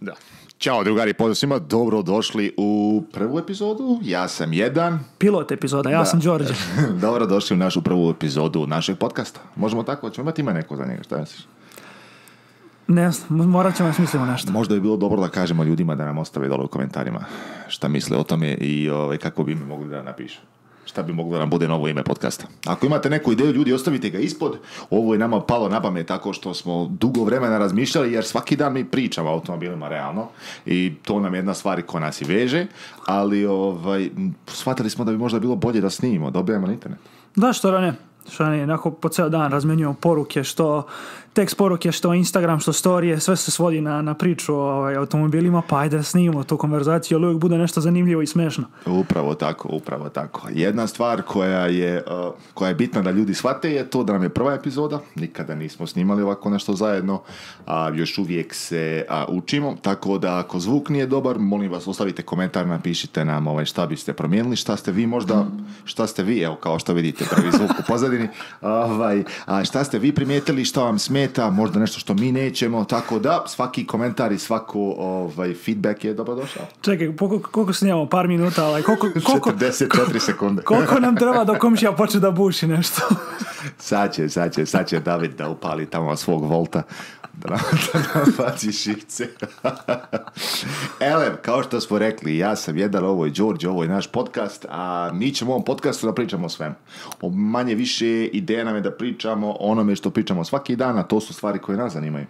Da. Ćao drugari, pozdrav svima, dobro došli u prvu epizodu, ja sam jedan. Pilot epizoda, ja sam Đorđe. dobro došli u našu prvu epizodu našeg podcasta. Možemo tako, ćemo imati ima neko za njega, šta misliš? Ne znam, morat ćemo smislimo nešto. Možda bi bilo dobro da kažemo ljudima da nam ostave dole u komentarima šta misle o tome i ove, ovaj, kako bi mi mogli da napišu šta bi moglo da nam bude novo ime podcasta. Ako imate neku ideju, ljudi, ostavite ga ispod. Ovo je nama palo na pamet tako što smo dugo vremena razmišljali, jer svaki dan mi pričamo o automobilima realno i to nam je jedna stvar koja nas i veže, ali ovaj, shvatili smo da bi možda bilo bolje da snimimo, da objavimo na internet. Da, što rane. Što rane. po ceo dan razmenjujemo poruke, što tekst poruke, što Instagram, što storije, sve se svodi na, na priču o ovaj, automobilima, pa ajde snimimo tu konverzaciju, ali uvijek bude nešto zanimljivo i smešno. Upravo tako, upravo tako. Jedna stvar koja je, e, koja je bitna da ljudi shvate je to da nam je prva epizoda, nikada nismo snimali ovako nešto zajedno, a još uvijek se učimo, tako da ako zvuk nije dobar, molim vas ostavite komentar, napišite nam ovaj, šta biste promijenili, šta ste vi možda, šta ste vi, evo kao što vidite prvi zvuk u pozadini, ovaj, a šta ste vi primijetili, šta vam smeta, možda nešto što mi nećemo, tako da svaki komentar i svako ovaj, feedback je došao. Čekaj, koliko, koliko snijamo? Par minuta, ali koliko... koliko 44 sekunde. koliko nam treba do komšija počne da buši nešto? sad će, sad David da upali tamo svog volta da nam, da šipce. kao što smo rekli, ja sam jedan, ovo je Đorđe, ovo je naš podcast, a mi ćemo u ovom podcastu da pričamo o svemu. manje više ideja nam je da pričamo o onome što pričamo svaki dan, to su stvari koje nas zanimaju.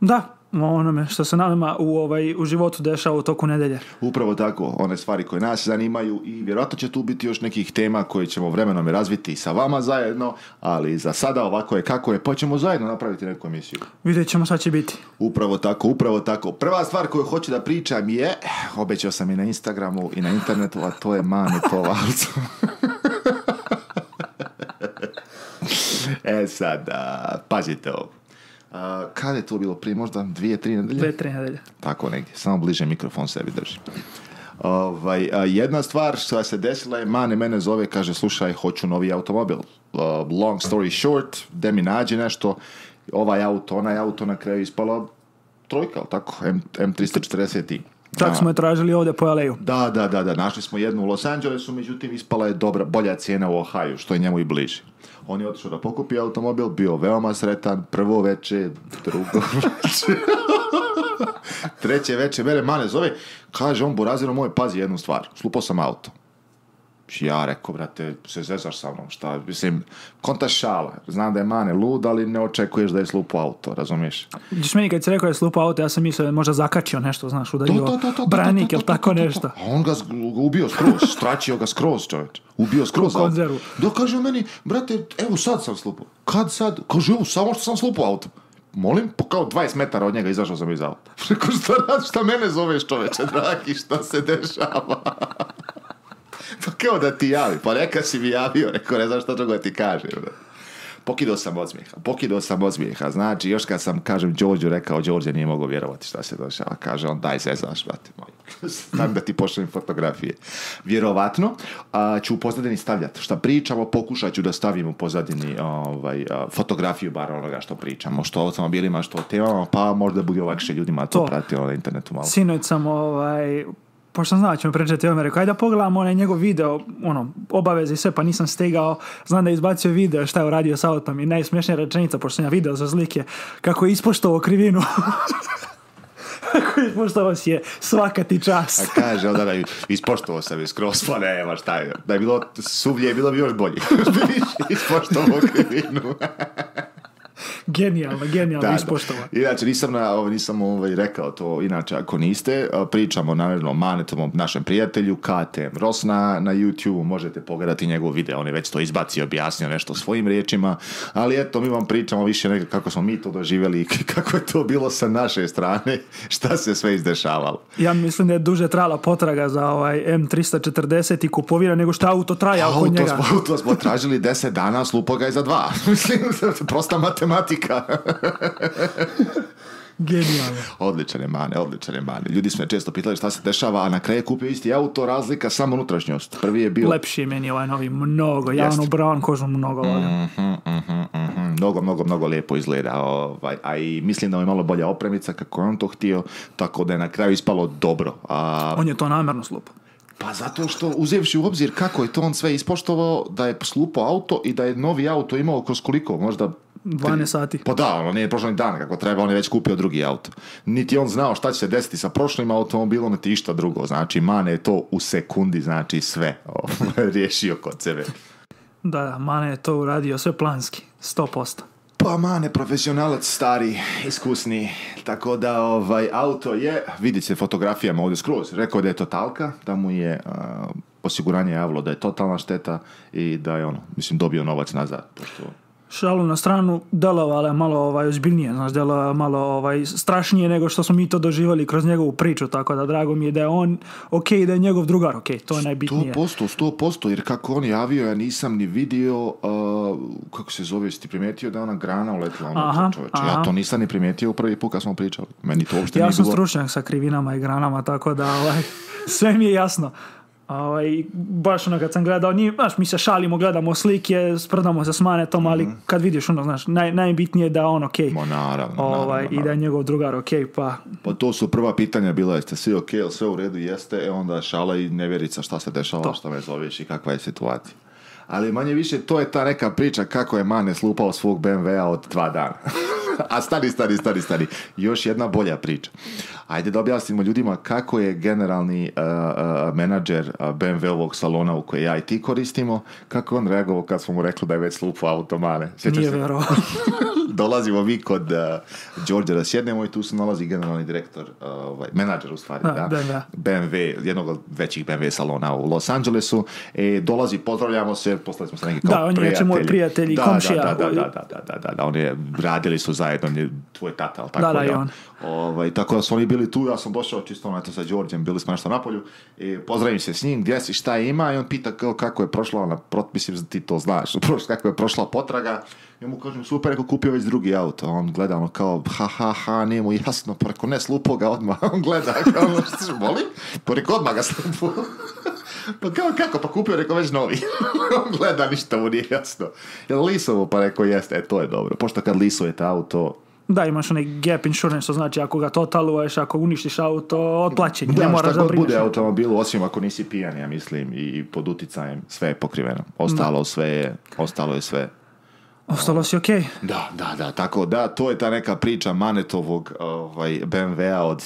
Da, onome što se nama u, ovaj, u životu dešava u toku nedelje. Upravo tako, one stvari koje nas zanimaju i vjerojatno će tu biti još nekih tema koje ćemo vremenom razviti sa vama zajedno, ali za sada ovako je kako je, pa ćemo zajedno napraviti neku emisiju. Vidjet ćemo šta će biti. Upravo tako, upravo tako. Prva stvar koju hoću da pričam je, obećao sam i na Instagramu i na internetu, a to je mane povalca. E sad, a, pazite ovo. A, kad je to bilo prije možda dvije, tri nedelje? Dvije, tri nedelje. Tako negdje, samo bliže mikrofon sebi drži. Ovaj, jedna stvar što se desila je, mane mene zove, kaže, slušaj, hoću novi automobil. long story short, da mi nađe nešto, ovaj auto, onaj auto na kraju ispala trojka, tako, M, m 340 Tako smo je tražili ovdje po Aleju. Da, da, da, da, našli smo jednu u Los Angelesu, međutim ispala je dobra, bolja cijena u Ohio, što je njemu i bliži. On je otišao da pokupi automobil, bio veoma sretan, prvo veče, drugo veče. Treće veče, mene mane zove, kaže on Burazino moj, pazi jednu stvar, slupao sam auto. Znači, ja rekao, brate, se zezaš sa mnom, šta, mislim, konta šala, znam da je mane lud, ali ne očekuješ da je slupo auto, razumiješ? Viš meni kad si rekao je slupo auto, ja sam mislio da je možda zakačio nešto, znaš, udario branik ili tako nešto. A on ga ubio skroz, stračio ga skroz, čovječ, ubio skroz auto. Da kaže meni, brate, evo sad sam slupo, kad sad, kaže, evo, samo što sam slupo auto molim, po kao 20 metara od njega izašao sam iz auto. Rekao, šta, šta mene zoveš čoveče, dragi, šta se dešava? pa kao da ti javi, pa neka si mi javio, neko ne znam što drugo ti kaže. Pokidao sam smijeha, pokidao sam smijeha. znači još kad sam, kažem, Đorđu rekao, Đorđe nije mogao vjerovati šta se došava, kaže on, daj se, znaš, brate moj, da ti pošaljem fotografije. Vjerovatno a, ću u pozadini stavljati šta pričamo, pokušat ću da stavim u pozadini ovaj, fotografiju bar onoga što pričamo, što o automobilima, što o temama, pa možda bude lakše ljudima to, to. prati na internetu malo. Sinoć sam ovaj, pošto sam znao ćemo pričati o ajde da pogledamo onaj njegov video, ono, obaveze i sve, pa nisam stegao. znam da je izbacio video šta je uradio sa autom i najsmješnija rečenica, pošto sam ja video za zlike, kako je ispoštovao krivinu. kako je si je svaka ti čast. A kaže, onda da, ispoštovao sam je skroz, pa nema šta je. Da je bilo suvlje, bilo bi još bolje. ispoštovao krivinu. genijalno, genijalno, ispoštova. Inače, nisam, na, ovaj, nisam ovaj, rekao to, inače, ako niste, e, pričamo naravno manetom našem prijatelju, KTM Rosna na, na YouTube, možete pogledati njegov video, on je već to izbacio, objasnio nešto svojim riječima, ali eto, mi vam pričamo više nekako kako smo mi to doživjeli i kako je to bilo sa naše strane, šta se sve izdešavalo. Ja mislim da je duže trala potraga za ovaj M340 i kupovina nego što auto traja oko njega. Smo, auto smo tražili 10 dana, slupo ga je za dva. Mislim, prosta matematika. Genijalno. Odličan je mane, odličan je mane. Ljudi su me često pitali šta se dešava, a na kraju kupio isti auto, razlika samo unutrašnjost. Prvi je bio... Lepši je meni ovaj novi, mnogo. Ja ono brown kožu mnogo mm Mnogo, mnogo, mnogo lijepo izgleda. Ovaj, a i mislim da je malo bolja opremica kako je on to htio, tako da je na kraju ispalo dobro. A... On je to namjerno slupo. Pa zato što uzevši u obzir kako je to on sve ispoštovao, da je slupao auto i da je novi auto imao kroz koliko, možda 12 sati. Pa da, ono nije prošao ni dan kako treba, on je već kupio drugi auto. Niti on znao šta će se desiti sa prošlim automobilom, niti išta drugo. Znači, Mane je to u sekundi, znači sve ovaj, riješio kod sebe. Da, da, Mane je to uradio sve planski, 100%. Pa Mane, profesionalac, stari, iskusni, tako da ovaj auto je, vidi se fotografijama ovdje skroz, rekao da je totalka, da mu je osiguranje javilo da je totalna šteta i da je ono, mislim, dobio novac nazad, pošto šalu na stranu, delovala je malo ovaj, ozbiljnije, znaš, delovala malo ovaj, strašnije nego što smo mi to doživjeli kroz njegovu priču, tako da drago mi je da je on ok, da je njegov drugar ok, to je najbitnije. 100%, 100%, jer kako on javio, ja nisam ni vidio, uh, kako se zove, si ti primijetio da je ona grana uletila ono ja to nisam ni primijetio prvi put kad smo pričali, meni to uopšte ja nije bilo. Ja sam stručnjak sa krivinama i granama, tako da ovaj, sve mi je jasno. Ovaj, baš ono kad sam gledao, nije, znaš, mi se šalimo, gledamo slike, sprdamo se s Manetom, ali mhm. kad vidiš ono, znaš, naj, najbitnije je da on okej. naravno, ovaj, I da je njegov drugar okej, pa... Pa to su prva pitanja bila, jeste svi ok, sve u redu jeste, e onda šala i nevjerica šta se dešava, to. šta me zoveš i kakva je situacija. Ali manje više to je ta neka priča kako je Mane slupao svog BMW-a od dva dana. A stani, stani, stani, stani. Još jedna bolja priča. Ajde da objasnimo ljudima kako je generalni e, e, menadžer e, BMW-ovog salona u koji ja i ti koristimo, kako on reagovao kad smo mu rekli da je već slupo automane. Nije Dolazimo mi kod uh, Đorđa da sjednemo i tu se nalazi generalni direktor, uh, menadžer u stvari, da? BMW, jednog od većih BMW salona u Los Angelesu. E, dolazi, pozdravljamo se, postali smo se neki Da, on je moj prijatelj komšija. Da, da, da, da, da, da, da, da, da, da, da, da, da, da, da, da, da, da, zajedno, je tvoj tata, ali tako da, ja. Ovaj, tako da su oni bili tu, ja sam došao čisto na to sa Đorđem, bili smo nešto napolju, i pozdravim se s njim, gdje si, šta ima, i on pita kako je prošla, na, mislim ti to znaš, kako je prošla potraga, ja mu kažem, super, neko kupio već drugi auto. On gleda ono kao, ha, ha, ha, nije mu jasno, preko ne slupo ga odmah. On gleda, kao što se boli, preko odmah ga slupo. Pa kao kako, pa kupio, rekao već novi. Gleda, ništa mu nije jasno. Jel lisovo? Pa rekao jeste, e to je dobro. Pošto kad lisujete auto, da, imaš onaj gap insurance, to znači ako ga totaluješ, ako uništiš auto, otplaćen da, ne moraš da bude automobilu, osim ako nisi pijan, ja mislim, i pod uticajem, sve je pokriveno. Ostalo sve je, ostalo je sve. Ostalo si okej. Da, da, da, tako da, to je ta neka priča Manetovog ovaj, BMW-a od,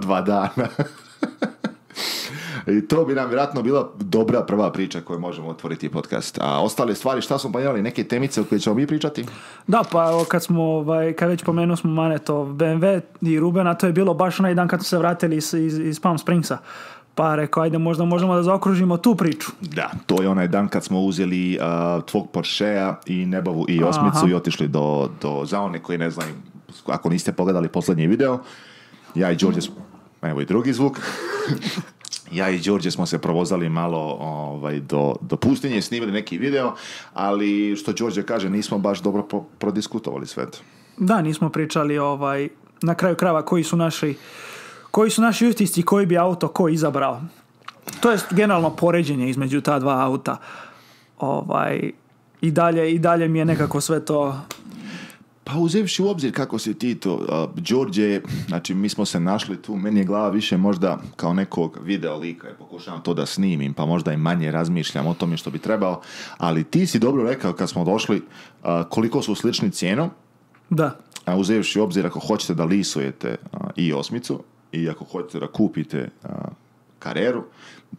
dva dana. I to bi nam vjerojatno bila dobra prva priča koju možemo otvoriti podcast. A ostale stvari, šta smo planirali? Neke temice o kojoj ćemo mi pričati? Da, pa kad smo, ovaj, kad već pomenuo smo Maneto, BMW i Rubena, to je bilo baš onaj dan kad smo se vratili iz, iz, iz Palm Springsa. Pa rekao, ajde, možda možemo da zaokružimo tu priču. Da, to je onaj dan kad smo uzeli uh, tvog Porschea i Nebavu i Osmicu i otišli do, do, za one koji ne znam ako niste pogledali posljednji video, ja i Đorđe smo, evo i drugi zvuk, ja i Đorđe smo se provozali malo ovaj, do, do pustinje, snimili neki video, ali što Đorđe kaže, nismo baš dobro prodiskutovali sve to. Da, nismo pričali ovaj, na kraju krava koji su naši koji su naši utisci koji bi auto ko izabrao. To je generalno poređenje između ta dva auta. Ovaj, i, dalje, I dalje mi je nekako sve to pa uzevši u obzir kako si ti to, uh, Đorđe, znači mi smo se našli tu, meni je glava više možda kao nekog video lika i pokušavam to da snimim, pa možda i manje razmišljam o tome što bi trebao, ali ti si dobro rekao kad smo došli koliko su slični cijenom. Da. A uzevši u obzir ako hoćete da lisujete i osmicu i ako hoćete da kupite kareru,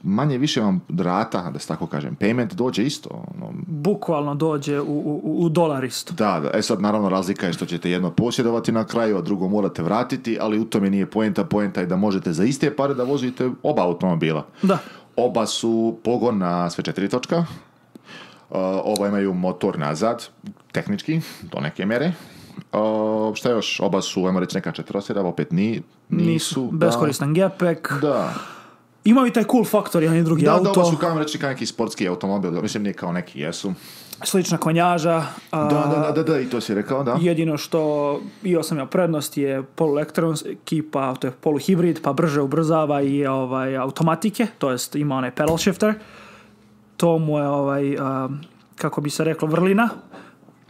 manje više vam rata, da se tako kažem, payment dođe isto. Ono. Bukvalno dođe u, u, u dolar isto. Da, da, e sad naravno razlika je što ćete jedno posjedovati na kraju, a drugo morate vratiti, ali u tome nije poenta, poenta je da možete za iste pare da vozite oba automobila. Da. Oba su pogon na sve četiri točka, e, oba imaju motor nazad, tehnički, do neke mere o, e, šta još, oba su, ajmo reći, neka četrosjeda, opet ni, nisu. Beskoristan da. gepek. Da imaju i taj cool faktor jedan i drugi da, auto. Da, ovo su kao reći kao neki sportski automobil, mislim nije kao neki, jesu. Slična konjaža. da, da, da, da, i to si rekao, da. Jedino što i sam ja prednost je poluelektronski, pa to je hibrid pa brže ubrzava i ovaj, automatike, to jest ima onaj pedal shifter. To mu je, ovaj, kako bi se reklo, vrlina.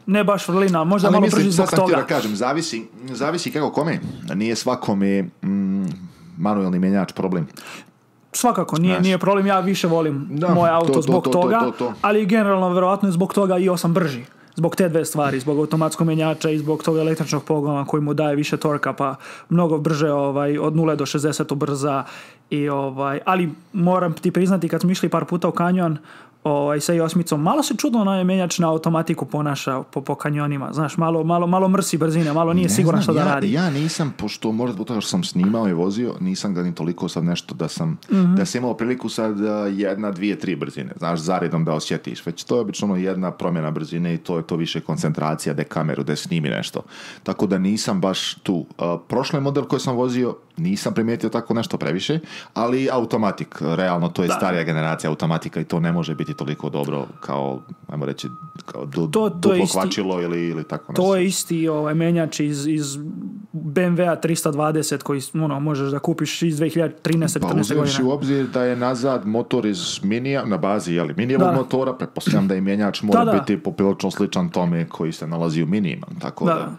Ne baš vrlina, možda ali malo brži zbog toga. kažem, zavisi, zavisi kako kome. Nije svakome mm, manuelni menjač problem svakako nije, nije problem, ja više volim da, moj auto zbog toga, ali generalno vjerojatno je zbog toga i osam brži. Zbog te dve stvari, zbog automatskog menjača i zbog tog električnog pogona koji mu daje više torka, pa mnogo brže ovaj, od 0 do 60 brza I, ovaj, ali moram ti priznati, kad smo išli par puta u kanjon, ovaj, sa osmicom. Malo se čudno onaj menjač na automatiku ponaša po, po kanjonima. Znaš, malo, malo, malo mrsi brzine, malo nije sigurno siguran što ja, da radi. Ja nisam, pošto možda zbog toga što sam snimao i vozio, nisam ga ni toliko sad nešto da sam, mhm. da sam imao priliku sad e, jedna, dvije, tri brzine. Znaš, zaredom da osjetiš. Već to je obično jedna promjena brzine i to je to više koncentracija, da kameru, da snimi nešto. Tako da nisam baš tu. Uh, prošli model koji sam vozio, nisam primijetio tako nešto previše, ali automatik, realno to je starija generacija automatika i to ne može biti toliko dobro kao, ajmo reći, kao to, to ili, ili tako nešto. To je isti ovaj, menjač iz, iz bmw 320 koji ono, možeš da kupiš iz 2013-2014 pa, u obzir da je nazad motor iz minija, na bazi jeli, minijevog motora, pretpostavljam da i menjač mora biti poprilično sličan tome koji se nalazi u minijima. Tako da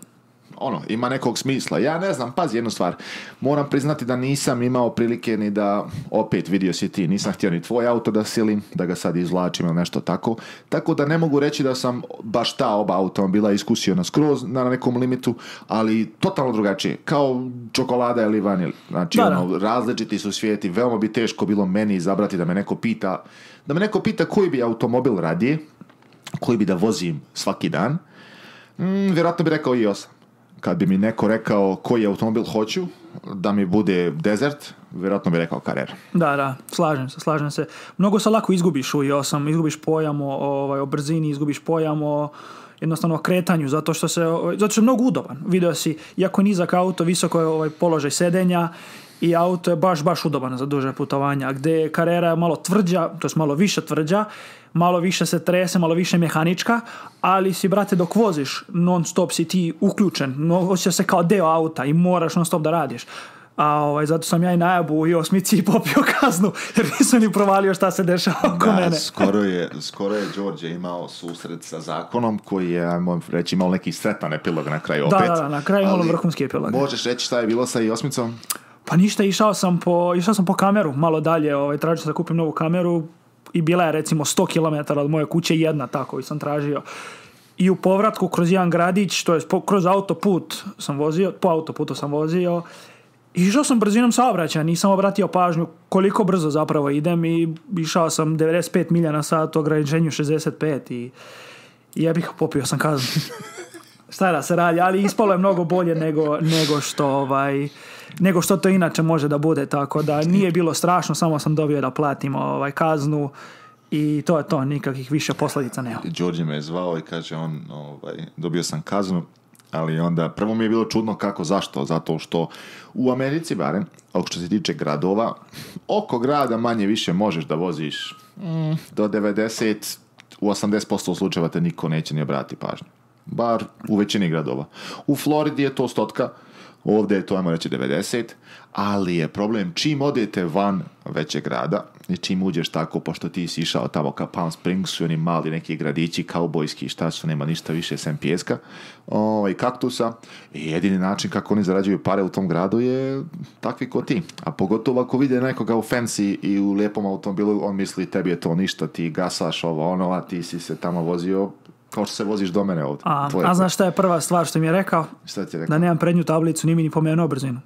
ono, ima nekog smisla. Ja ne znam, pazi jednu stvar. Moram priznati da nisam imao prilike ni da, opet vidio si ti, nisam htio ni tvoj auto da silim, da ga sad izvlačim ili nešto tako. Tako da ne mogu reći da sam baš ta oba automobila iskusio na skroz, na nekom limitu, ali totalno drugačije. Kao čokolada ili vanil. Znači, ono, različiti su svijeti. Veoma bi teško bilo meni izabrati da me neko pita, da me neko pita koji bi automobil radije, koji bi da vozim svaki dan, mm, vjerojatno bi rekao i osam kad bi mi neko rekao koji automobil hoću, da mi bude desert, vjerojatno bi rekao karer. Da, da, slažem se, slažem se. Mnogo se lako izgubiš u i izgubiš pojam o, ovaj, o brzini, izgubiš pojam o jednostavno kretanju, zato što se, zato što je mnogo udoban. Video si, jako nizak auto, visoko je ovaj položaj sedenja i auto je baš, baš udoban za duže putovanja, gdje je karera malo tvrđa, to je malo više tvrđa malo više se trese, malo više mehanička, ali si, brate, dok voziš, non stop si ti uključen, no, se kao deo auta i moraš non stop da radiš. A ovaj, zato sam ja i najabu i osmici i popio kaznu, jer nisam ni provalio šta se dešava oko da, mene. skoro je, skoro je Đorđe imao susret sa zakonom koji je, ajmo reći, imao neki sretan epilog na kraju opet. Da, da, na kraju imao vrhunski epilog. Možeš reći šta je bilo sa i osmicom? Pa ništa, išao sam po, išao sam po kameru, malo dalje, ovaj, tražio sam da kupim novu kameru, i bila je recimo 100 km od moje kuće jedna tako i sam tražio. I u povratku kroz jedan gradić, to je kroz autoput sam vozio, po autoputu sam vozio, i išao sam brzinom saobraćaja, nisam obratio pažnju koliko brzo zapravo idem i išao sam 95 milja na sat u ograničenju 65 i bih popio sam kaznu. Šta da se radi, ali ispalo je mnogo bolje nego, nego što ovaj nego što to inače može da bude, tako da nije bilo strašno, samo sam dobio da platim ovaj, kaznu i to je to, nikakvih više posljedica nema. Đorđe me je zvao i kaže on, ovaj, dobio sam kaznu, ali onda prvo mi je bilo čudno kako, zašto, zato što u Americi barem, a što se tiče gradova, oko grada manje više možeš da voziš mm, do 90, u 80% slučajeva te niko neće ni obrati pažnju. Bar u većini gradova. U Floridi je to stotka, Ovdje je to, ajmo reći, 90, ali je problem čim odete van većeg grada i čim uđeš tako, pošto ti si išao tamo ka Palm Springs i oni mali neki gradići, kaubojski, šta su, nema ništa više sem pijeska, ovaj, kaktusa i jedini način kako oni zarađuju pare u tom gradu je takvi ko ti. A pogotovo ako vide nekoga u fancy i u lijepom automobilu, on misli tebi je to ništa, ti gasaš ovo ono, a ti si se tamo vozio kao što se voziš do mene ovdje. A, a znaš šta je prva stvar što mi je rekao? Šta ti rekao? Da nemam prednju tablicu, nimi ni pomenuo brzinu.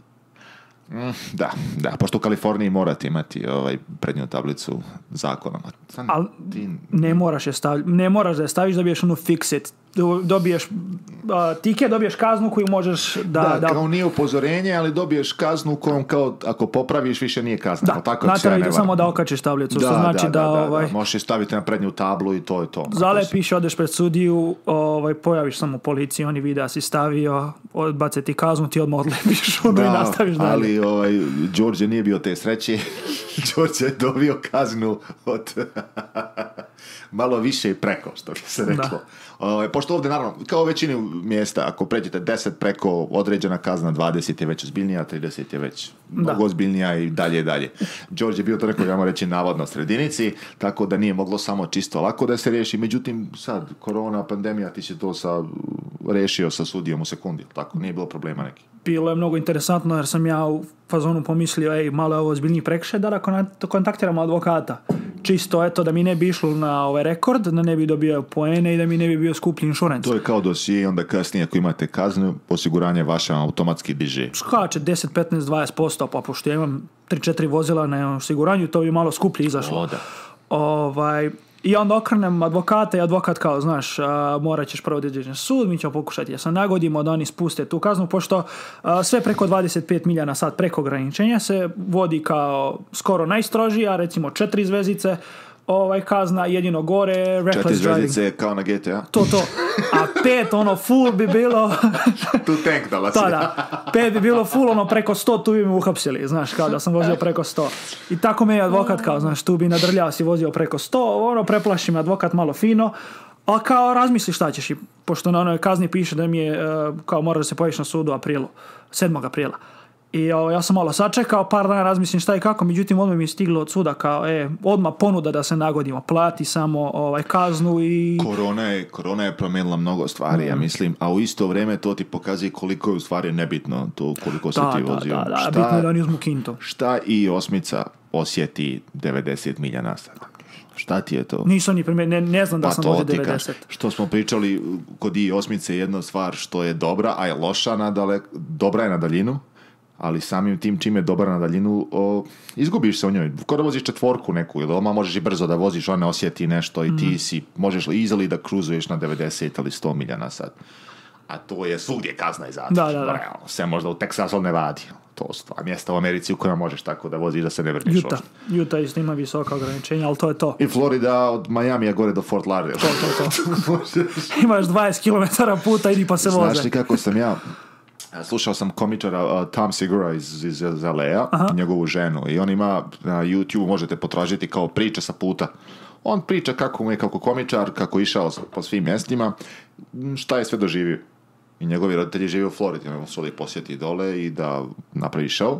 Mm, da, da, pošto u Kaliforniji morate imati ovaj prednju tablicu zakonom. ali ne, moraš je ne moraš da je staviš, dobiješ onu fix it dobiješ a, tike, dobiješ kaznu koju možeš da... Da, kao nije upozorenje, ali dobiješ kaznu kojom kao ako popraviš više nije kazna. Da, tako znači, samo da okačeš tablicu, da, što znači da, da, ovaj... možeš staviti na prednju tablu i to je to. Zalepiš, odeš pred sudiju, ovaj, pojaviš samo policiji, oni vide da si stavio, odbace ti kaznu, ti odmah odlepiš ono da, i nastaviš dalje. Ali ovaj, Đorđe nije bio te sreće, Đorđe je dobio kaznu od... malo više i preko, što se reklo. Ovaj, pošto ovdje, naravno, kao u većini mjesta, ako pređete 10 preko, određena kazna 20 je već ozbiljnija, 30 je već mnogo ozbiljnija i dalje i dalje. George je bio to rekao, ja reći, navodno sredinici, tako da nije moglo samo čisto lako da se riješi. Međutim, sad, korona, pandemija, ti si to sa, rešio sa sudijom u sekundi, tako, nije bilo problema neki bilo je mnogo interesantno jer sam ja u fazonu pomislio, ej, malo je ovo zbiljni prekšaj da kontaktiramo advokata čisto eto da mi ne bi išlo na ovaj rekord, da ne bi dobio poene i da mi ne bi bio skuplji insurance. To je kao dosije onda kasnije ako imate kaznu, osiguranje vaše automatski diže. Skače 10, 15, 20%, pa pošto ja imam 3-4 vozila na osiguranju, to bi malo skuplje izašlo. da. Ovaj, i onda okrenem advokata i advokat kao, znaš, morat ćeš prvo određen sud, mi ćemo pokušati da se nagodimo da oni spuste tu kaznu, pošto sve preko 25 milja na sat preko ograničenja se vodi kao skoro najstrožija, recimo četiri zvezice, ovaj, kazna jedino gore, reckless driving. kao na GTA. To, to. A pet, ono, full bi bilo... tu tank Pet bi bilo full, ono, preko sto, tu bi me uhapsili, znaš, kao da sam vozio preko sto. I tako me je advokat kao, znaš, tu bi nadrljao si vozio preko sto, ono, preplaši me advokat malo fino, a kao razmisli šta ćeš pošto na onoj kazni piše da mi je, e, kao mora da se pojaviš na sudu u aprilu, 7. aprila. I ja sam malo sačekao, par dana razmislim šta i kako, međutim odmah mi je stiglo od suda kao, e, odmah ponuda da se nagodimo, plati samo ovaj, kaznu i... Korona je, korona je promijenila mnogo stvari, ja mm. mislim, a u isto vrijeme to ti pokazuje koliko je u stvari nebitno to koliko se ti šta, bitno je kinto. Šta i osmica osjeti 90 milja nastavak? Šta ti je to? Nisam ni primjer, ne, znam da pa sam vozi 90. što smo pričali kod i osmice jedna stvar što je dobra, a je loša dobra je na daljinu, ali samim tim čim je dobar na daljinu, izgubiš se u njoj. Ko voziš četvorku neku ili oma možeš i brzo da voziš, ona osjeti nešto i ti si, možeš li izali da kruzuješ na 90 ili 100 milja na sat. A to je svugdje kazna i zatvor. Da, da, da. Ono, sve možda u Teksasu ne vadi. To su mjesta u Americi u kojima možeš tako da voziš da se ne vrniš. Utah. Ovdje. Utah isto ima visoka ograničenja, ali to je to. I Florida od Majamija gore do Fort Lauderdale. To, to, to. Imaš 20 km puta, idi pa se voze. kako sam ja E, slušao sam komičara uh, Tom Segura iz, iz njegovu ženu. I on ima na e, YouTube, možete potražiti kao priča sa puta. On priča kako mu je kako komičar, kako je išao po svim mjestima, šta je sve doživio. I njegovi roditelji žive u Floridi, on su posjeti dole i da napravi show.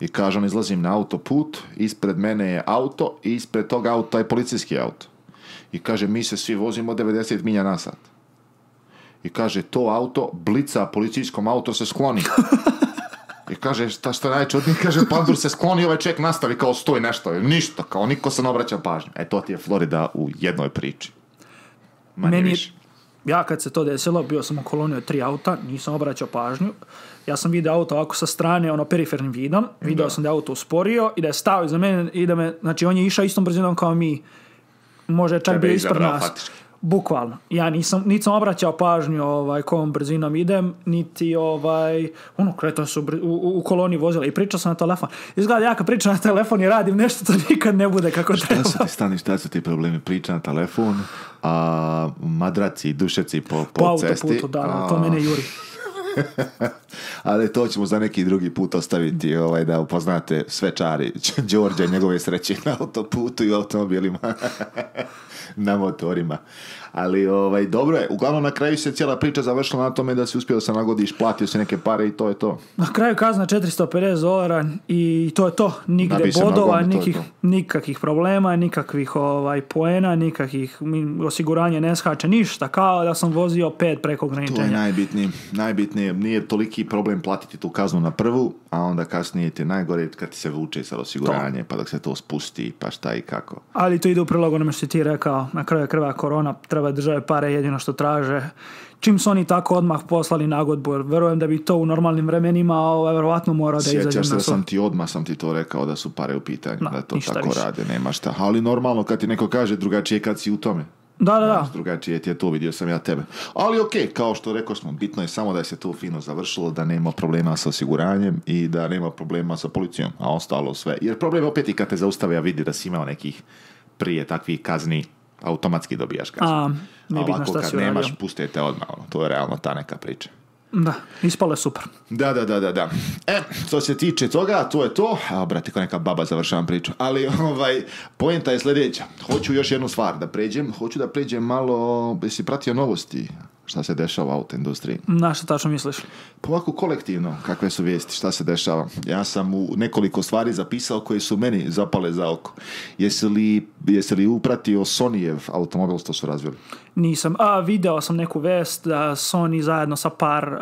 I kaže, izlazim na autoput, ispred mene je auto i ispred tog auta je policijski auto. I kaže, mi se svi vozimo 90 milja na sat i kaže to auto blica policijskom auto se skloni. I kaže, šta što je kaže, pandur se skloni, ovaj čovjek nastavi kao stoj nešto, ništa, kao niko se ne obraća pažnju. E, to ti je Florida u jednoj priči. Manje Meni, više. Ja kad se to desilo, bio sam u koloniju tri auta, nisam obraćao pažnju. Ja sam vidio auto ovako sa strane, ono perifernim vidom. Vidio sam da je auto usporio i da je stao iza mene i da me, znači on je išao istom brzinom kao mi. Može čak bio ispred nas bukvalno. Ja nisam, niti sam obraćao pažnju ovaj, kojom brzinom idem, niti ovaj, ono, su u, koloni vozila i pričao sam na telefon. Izgleda, ja kad pričam na telefon i radim nešto, to nikad ne bude kako šta treba. Šta su ti stani, šta su ti problemi? Priča na telefon, a madraci i dušeci po, po, po cesti. Autoputu, da, to mene juri. Ali to ćemo za neki drugi put ostaviti ovaj, da upoznate sve čari Đorđe njegove sreće na autoputu i automobilima. na motorima. Ali ovaj, dobro je. Uglavnom na kraju se cijela priča završila na tome da si uspio se nagodiš, platio si neke pare i to je to. Na kraju kazna 450 dolara i to je to. Nigde bodova, nikih, to nikakvih problema, nikakvih ovaj, poena, nikakvih osiguranja ne skače ništa. Kao da sam vozio pet preko graničenja. To je najbitnije. Najbitnije. Nije toliki problem platiti tu kaznu na prvu, a onda kasnije ti najgore kad se vuče sa osiguranje, pa dok se to spusti, pa šta i kako. Ali to ide u prilog onome što ti rekao. Na kraju krva korona treba države pare jedino što traže. Čim su oni tako odmah poslali nagodbu, jer verujem da bi to u normalnim vremenima ovaj, verovatno mora da izađe na sam ti odmah sam ti to rekao da su pare u pitanju, da, to tako rade, nema šta. Ali normalno kad ti neko kaže drugačije kad si u tome. Da, da, da. Drugačije ti je to, vidio sam ja tebe. Ali ok, kao što rekao smo, bitno je samo da je se to fino završilo, da nema problema sa osiguranjem i da nema problema sa policijom, a ostalo sve. Jer problem opet i kad te zaustave, vidi da si imao nekih prije takvih kazni automatski dobijaš kaznu. A, Ali kad nemaš, pustite odmah. Ono, to je realno ta neka priča. Da, ispalo je super. Da, da, da, da, da. E, što se tiče toga, to je to. A, brate, neka baba završavam priču. Ali, ovaj, pojenta je sljedeća. Hoću još jednu stvar da pređem. Hoću da pređem malo, jesi pratio novosti? šta se dešava u auto industriji. Na što tačno misliš? Pa ovako kolektivno, kakve su vijesti, šta se dešava. Ja sam u nekoliko stvari zapisao koje su meni zapale za oko. Jesi li, jesi li upratio Sonyjev automobil što su razvili? Nisam. A, video sam neku vest da Sony zajedno sa par uh,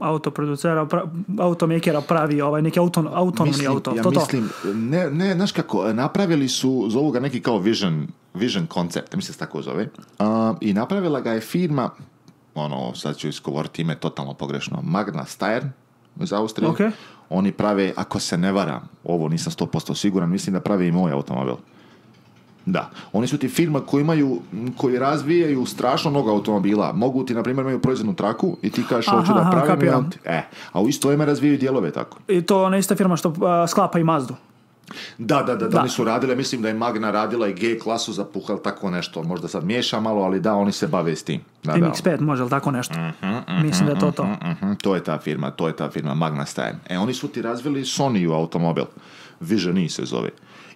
autoproducera, pra, automakera pravi ovaj neki auto autonomni mislim, auto. Ja to, mislim, ne, ne, znaš kako, napravili su, zovu ga neki kao Vision, Vision koncept, mislim se tako zove, i napravila ga je firma, ono, sad ću iskovoriti ime totalno pogrešno, Magna Steyr iz Austrije. Oni prave, ako se ne varam, ovo nisam 100% siguran, mislim da prave i moj automobil. Da. Oni su ti firma koji imaju, koji razvijaju strašno mnogo automobila. Mogu ti, na primjer, imaju proizvodnu traku i ti kažeš hoću da pravim. ja, e, a u isto vrijeme razvijaju dijelove tako. I to ona ista firma što sklapa i Mazdu. Da, da, da, da, oni su radile, mislim da je Magna radila i G klasu za puhal, tako nešto, možda sad miješa malo, ali da, oni se bave s tim. Da, MX5 može, tako nešto. Mhm, mhm, mislim da je mhm, to to. to je ta firma, to je ta firma, Magna Stein. E, oni su ti razvili Sony u automobil, Vision E se zove.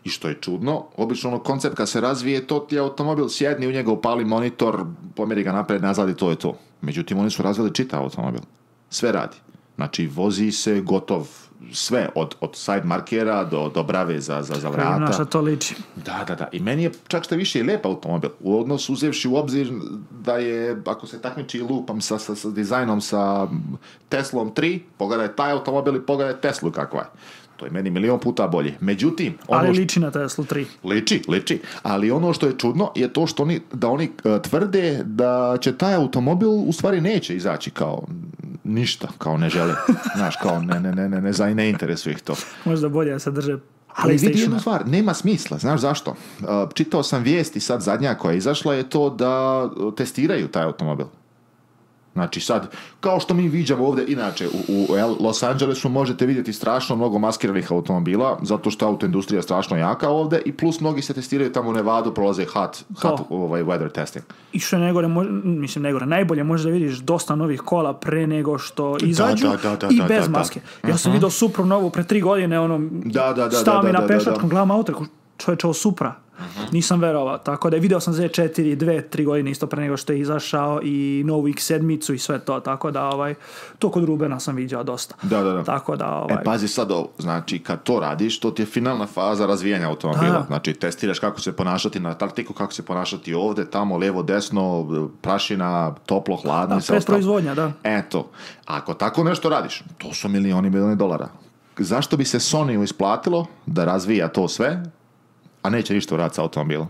I što je čudno, obično ono koncept kad se razvije, to ti je automobil sjedni u njega, upali monitor, pomeri ga napred, nazad i to je to. Međutim, oni su razvili čita automobil. Sve radi. Znači, vozi se gotov sve, od, od side markera do, do brave za, za, za vrata. to liči. Da, da, da. I meni je čak što više i lep automobil. U odnosu uzevši u obzir da je, ako se takmiči i lupam sa, sa, sa dizajnom sa Teslom 3, pogledaj taj automobil i pogledaj Teslu kakva je. To je meni milion puta bolje. Međutim, ono ali liči na Tesla 3. Liči, liči. Ali ono što je čudno je to što oni, da oni e, tvrde da će taj automobil u stvari neće izaći kao ništa, kao ne žele. Znaš, kao ne, ne, ne, ne, ne, ne interesuje ih to. Možda bolje da se drže ali vidi jednu stvar, nema smisla, znaš zašto? E, čitao sam vijesti sad zadnja koja je izašla je to da e, testiraju taj automobil. Znači sad, kao što mi viđamo ovdje, inače u, Los Angelesu možete vidjeti strašno mnogo maskiranih automobila, zato što autoindustrija je strašno jaka ovdje i plus mnogi se testiraju tamo u Nevadu, prolaze hot, hot ovaj, weather testing. I što je negore, mislim negore, najbolje možeš da vidiš dosta novih kola pre nego što izađu i bez maske. Ja sam uh mhm. -huh. vidio novu pre tri godine, ono, da, da, da, mi na pešačkom gledam auto, čovječe, ovo Supra, Mhm. Nisam verovao. Tako da je video sam Z4 dve, tri godine isto pre nego što je izašao i Novu X7 i sve to. Tako da ovaj, to kod Rubena sam viđao dosta. Da, da, da. Tako da, e, ovaj... E, pazi sad ovo. Znači, kad to radiš, to ti je finalna faza razvijanja automobila. Znači, testiraš kako se ponašati na taktiku, kako se ponašati ovde, tamo, levo, desno, prašina, toplo, hladno. Da, proizvodnja, da. Eto, ako tako nešto radiš, to su milioni milioni dolara. Zašto bi se Sony isplatilo da razvija to sve a neće ništa uraditi sa automobilom.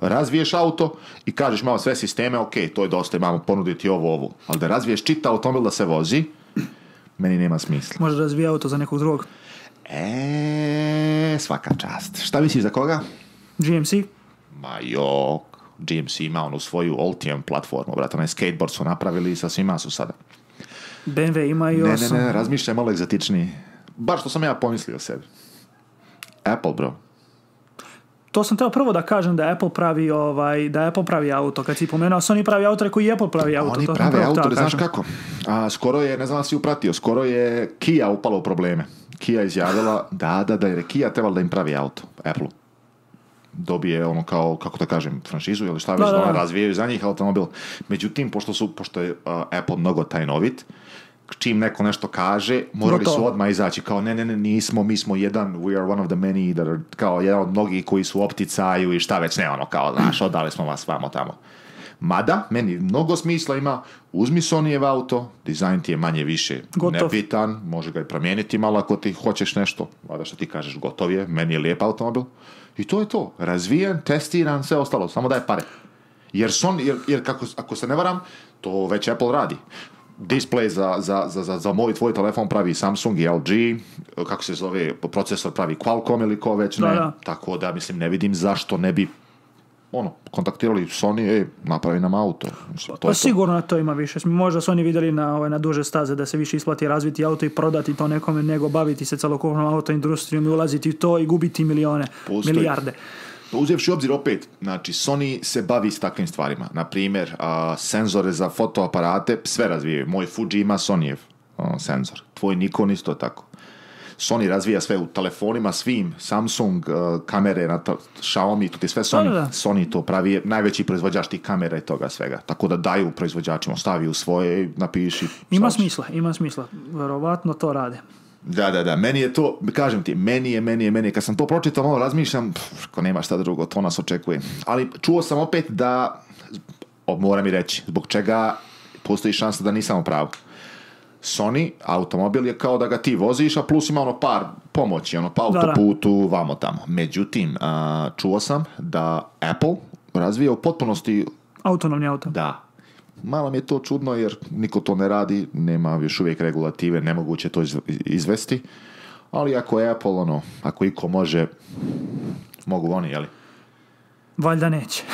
Razviješ auto i kažeš malo sve sisteme, ok, to je dosta, imamo ponuditi ovo, ovo. Ali da razviješ čita automobil da se vozi, meni nema smisla. Možda razvija auto za nekog drugog. E, svaka čast. Šta misliš za koga? GMC. Ma jok. GMC ima onu svoju Ultium platformu, brate, onaj skateboard su napravili i sa svima su sada. BMW ima i Ne, ne, ne, razmišljaj malo egzotičniji. Baš što sam ja pomislio o sebi. Apple, bro to sam teo prvo da kažem da Apple pravi ovaj da Apple pravi auto kad si pomenuo Sony pravi auto rekao i Apple pravi auto oni to prave auto znaš kako a skoro je ne znam si upratio skoro je Kia upala u probleme Kia izjavila da da da je Kia trebala da im pravi auto Apple dobije ono kao, kako da kažem, franšizu ili šta već da, razvijaju za njih automobil. Međutim, pošto, su, pošto je Apple mnogo tajnovit, čim neko nešto kaže, morali su odmah izaći kao ne, ne, ne, nismo, mi smo jedan, we are one of the many, that are, kao jedan od mnogih koji su opticaju i šta već ne, ono kao, znaš, odali smo vas vamo tamo. Mada, meni mnogo smisla ima, uzmi Sonyjev auto, dizajn ti je manje više gotov. nebitan, može ga i promijeniti malo ako ti hoćeš nešto, vada što ti kažeš, gotov je, meni je lijep automobil. I to je to, razvijen, testiran, sve ostalo, samo daje pare. Jer, son, jer, jer kako, ako se ne varam, to već Apple radi display za, za, za, za, moj tvoj telefon pravi Samsung i LG, kako se zove, procesor pravi Qualcomm ili ko već ne, da, tako da mislim ne vidim zašto ne bi ono, kontaktirali Sony, ej, napravi nam auto. to pa, sigurno na to ima više. Možda su oni vidjeli na, ovaj, na duže staze da se više isplati razviti auto i prodati to nekome nego baviti se celokupnom autoindustrijom i ulaziti u to i gubiti milione, milijarde. Pa uzevši obzir opet, znači Sony se bavi s takvim stvarima. Na primjer, senzore za fotoaparate sve razvijaju. Moj Fuji ima Sonyjev senzor. Tvoj Nikon isto tako. Sony razvija sve u telefonima svim, Samsung kamere na to, Xiaomi, to ti sve Sony, Sony to pravi, najveći proizvođač tih kamera i toga svega. Tako da daju proizvođačima, stavi u svoje, napiši. Ima smisla, ima smisla. Verovatno to rade. Da, da, da, meni je to, kažem ti, meni je, meni je, meni je, kad sam to pročitao, malo ono, razmišljam, pff, nema šta drugo, to nas očekuje. Ali čuo sam opet da, moram i reći, zbog čega postoji šansa da nisam u pravu. Sony automobil je kao da ga ti voziš, a plus ima ono par pomoći, ono pa autoputu, vamo tamo. Međutim, čuo sam da Apple razvija u potpunosti... Autonomni auto. Da, malo mi je to čudno jer niko to ne radi, nema još uvijek regulative, nemoguće to izvesti. Ali ako je Apple, ono, ako iko može, mogu oni, jeli? Valjda neće.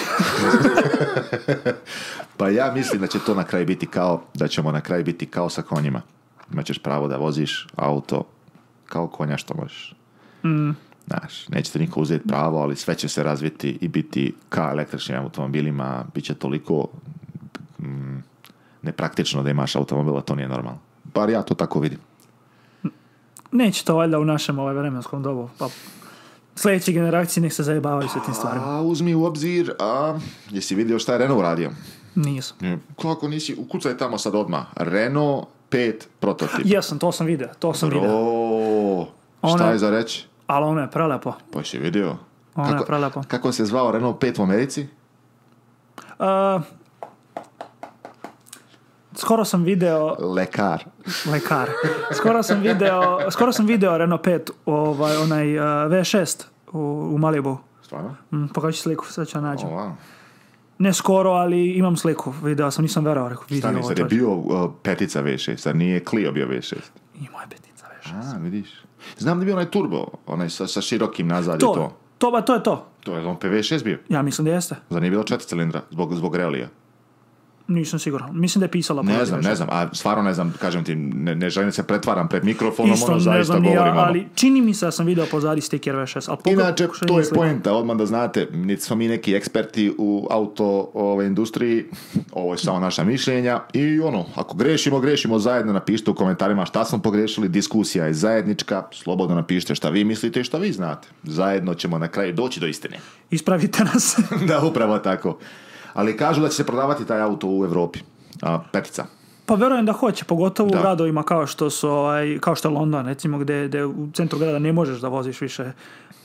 pa ja mislim da će to na kraj biti kao, da ćemo na kraj biti kao sa konjima. Imaćeš pravo da voziš auto kao konja što možeš. Mm. Znaš, neće niko uzeti pravo, ali sve će se razviti i biti ka električnim automobilima, bit će toliko mm, nepraktično da imaš automobila, to nije normalno. Bar ja to tako vidim. Neće to valjda u našem ovaj vremenskom dobu. Pa sljedeće generacije nek se zajebavaju sa tim stvarima. A, uzmi u obzir, a, jesi vidio šta je Renault radio? Nisam. E, kako nisi, ukucaj tamo sad odmah. Renault 5 prototip. Jesam, to sam vidio, to sam vidio. šta je za reći? Ali ono je prelepo. Pa si vidio. kako, je Kako se zvao Renault 5 u Americi? Uh, skoro sam video... Lekar. Lekar. Skoro sam video, skoro sam video Renault 5, ovaj, onaj eh, V6 u, u Malibu. Stvarno? Mm, pokaži sliku, sad ću nađem. Oh, wow. Ne skoro, ali imam sliku, video sam, nisam verao rekao, vidio Stani, sad je bio uh, petica V6, sad nije Clio bio V6. Imao je petica V6. A, vidiš. Znam da je bio onaj turbo, onaj sa, sa širokim nazad to, i to. To, ba, to je to. To je on PV6 bio? Ja mislim da jeste. Zar nije bilo četiri cilindra, zbog, zbog relija? Nisam siguran. Mislim da je pisala. Ne znam, ne znam. A stvarno ne znam, kažem ti, ne, ne želim se pretvaram pred mikrofonom, Isto, ono zaista znam, Ja, ono. ali čini mi se da sam video pozadi sticker V6. Inače, to je poenta, odmah da znate, niti smo mi neki eksperti u auto ove ovaj, industriji, ovo je samo naša mišljenja i ono, ako grešimo, grešimo zajedno, napišite u komentarima šta smo pogrešili, diskusija je zajednička, slobodno napišite šta vi mislite i šta vi znate. Zajedno ćemo na kraju doći do istine. Ispravite nas. da, upravo tako ali kažu da će se prodavati taj auto u Europi. Petica. Pa vjerujem da hoće, pogotovo u gradovima kao što su ovaj, kao što je London, recimo gdje, u centru grada ne možeš da voziš više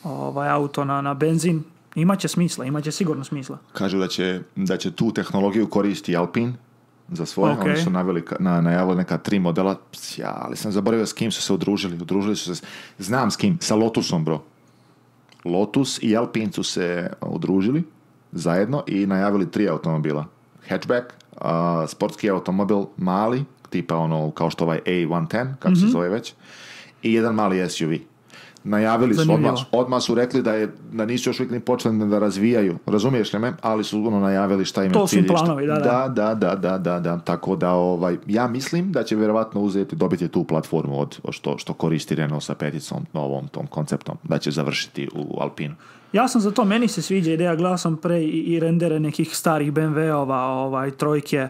ovaj auto na, na benzin. Imaće smisla, imaće sigurno smisla. Kažu da će, da će tu tehnologiju koristiti Alpine za svoje, okay. oni su naveli, na, najavili neka tri modela, ja, ali sam zaboravio s kim su se udružili, udružili su se, znam s kim, sa Lotusom bro. Lotus i Alpine su se udružili zajedno i najavili tri automobila. Hatchback, uh, sportski automobil mali, tipa ono kao što ovaj A110, kako se mhm. zove već, i jedan mali SUV najavili su, odmah, su rekli da, je, da nisu još uvijek ni počeli da razvijaju, razumiješ li me, ali su ono najavili šta im je To su planovi, da da. da, da. Da, da, tako da ovaj, ja mislim da će vjerovatno uzeti, dobiti tu platformu od što, što koristi Renault sa peticom, novom tom konceptom, da će završiti u Alpinu. Ja sam za to, meni se sviđa ideja, glasom pre i, i rendere nekih starih BMW-ova, ovaj, trojke,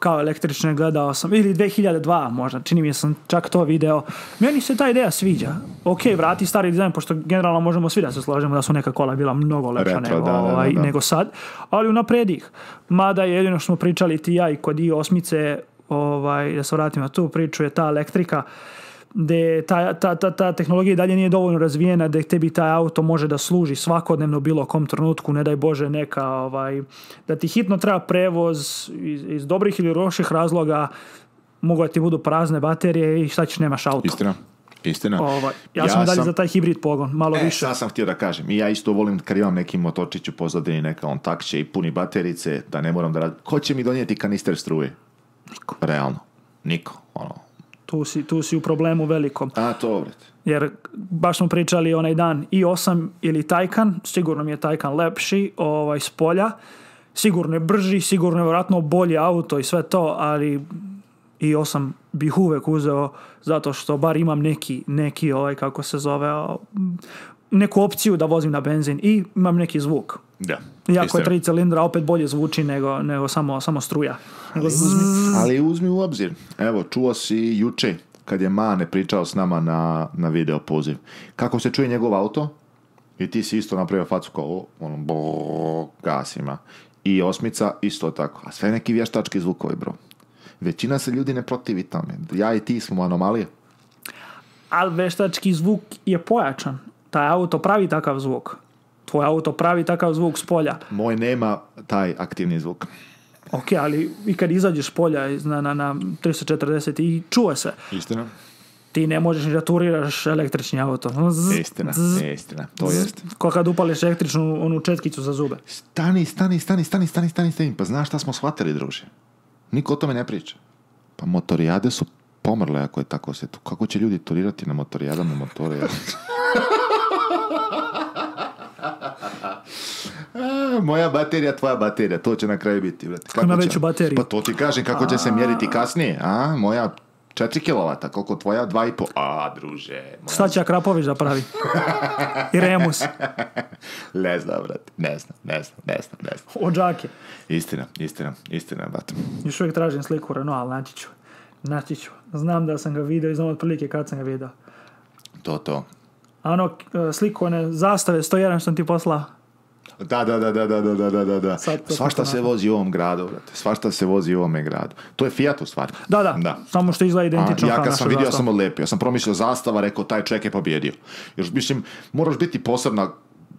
kao električne gledao sam, ili 2002 možda, čini mi sam čak to video. Meni se ta ideja sviđa. Ok, vrati stari dizajn, pošto generalno možemo svi da se slažemo da su neka kola bila mnogo lepša nego, ovaj, nego sad, ali unapredi ih. Mada jedino što smo pričali ti ja i kod i osmice, ovaj, da se vratimo tu priču, je ta elektrika gdje ta, ta, ta, tehnologija dalje nije dovoljno razvijena da tebi taj auto može da služi svakodnevno bilo kom trenutku, ne daj Bože neka ovaj, da ti hitno treba prevoz iz, iz dobrih ili loših razloga mogu da ti budu prazne baterije i šta ćeš nemaš auto. Istina. Istina. ja, ovaj, ja sam dalje za taj hibrid pogon, malo e, više. Ja sam htio da kažem, i ja isto volim kad imam neki motorčić pozadini, neka on tak će i puni baterice, da ne moram da radim. Ko će mi donijeti kanister struje? Niko. Realno. Niko. Ono, tu si, u problemu velikom. A, Jer baš smo pričali onaj dan i 8 ili Tajkan, sigurno mi je Tajkan lepši ovaj, s polja, sigurno je brži, sigurno je vjerojatno bolji auto i sve to, ali i 8 bih uvek uzeo zato što bar imam neki, neki ovaj, kako se zove, neku opciju da vozim na benzin i imam neki zvuk. Da. iako je tri cilindra, opet bolje zvuči nego, nego samo, samo struja. ali, uzmi. u obzir. Evo, čuo si juče kad je Mane pričao s nama na, na video poziv. Kako se čuje njegov auto? I ti si isto napravio facu kao ono, bo, gasima. I osmica isto tako. A sve neki vještački zvukovi, bro. Većina se ljudi ne protivi tome. Ja i ti smo anomalije. Ali vještački zvuk je pojačan. Taj auto pravi takav zvuk tvoj auto pravi takav zvuk s polja. Moj nema taj aktivni zvuk. Ok, ali i kad izađeš s polja na, na, 340 i čuje se. Istina. Ti ne možeš ni da turiraš električni auto. Z, istina, istina, to je. jest. Ko kad upališ električnu onu četkicu za zube. Stani, stani, stani, stani, stani, stani, stani. Pa znaš šta smo shvatili, druže? Niko o tome ne priča. Pa motorijade su pomrle ako je tako se. Kako će ljudi turirati na motorijadama motore? moja baterija, tvoja baterija, to će na kraju biti. Brate. Kako veću Pa to ti kažem, kako će se mjeriti kasnije. A, moja 4 kW, koliko tvoja? 2,5. A, druže. Moja... će Krapović da pravi. I Remus. ne znam, brate. Ne znam, ne znam, ne znam, ne znam. Ođake. Istina, istina, istina, brate. Još uvijek tražim sliku Renault, ali naći ću. Znam da sam ga vidio i znam otprilike kad sam ga vidio. To, to. A ono, e, sliku one zastave 101 što sam ti poslao. Da, da, da, da, da, da, da, da, da. Svašta se vozi u ovom gradu, brate. Svašta se vozi u ovome gradu. To je Fiat u stvari. Da, da, da. samo što izgleda identično. A, ja kad sam vidio, zastava. sam odlepio. Ja sam promislio zastava, rekao, taj čovjek je pobjedio. još mislim, moraš biti posebna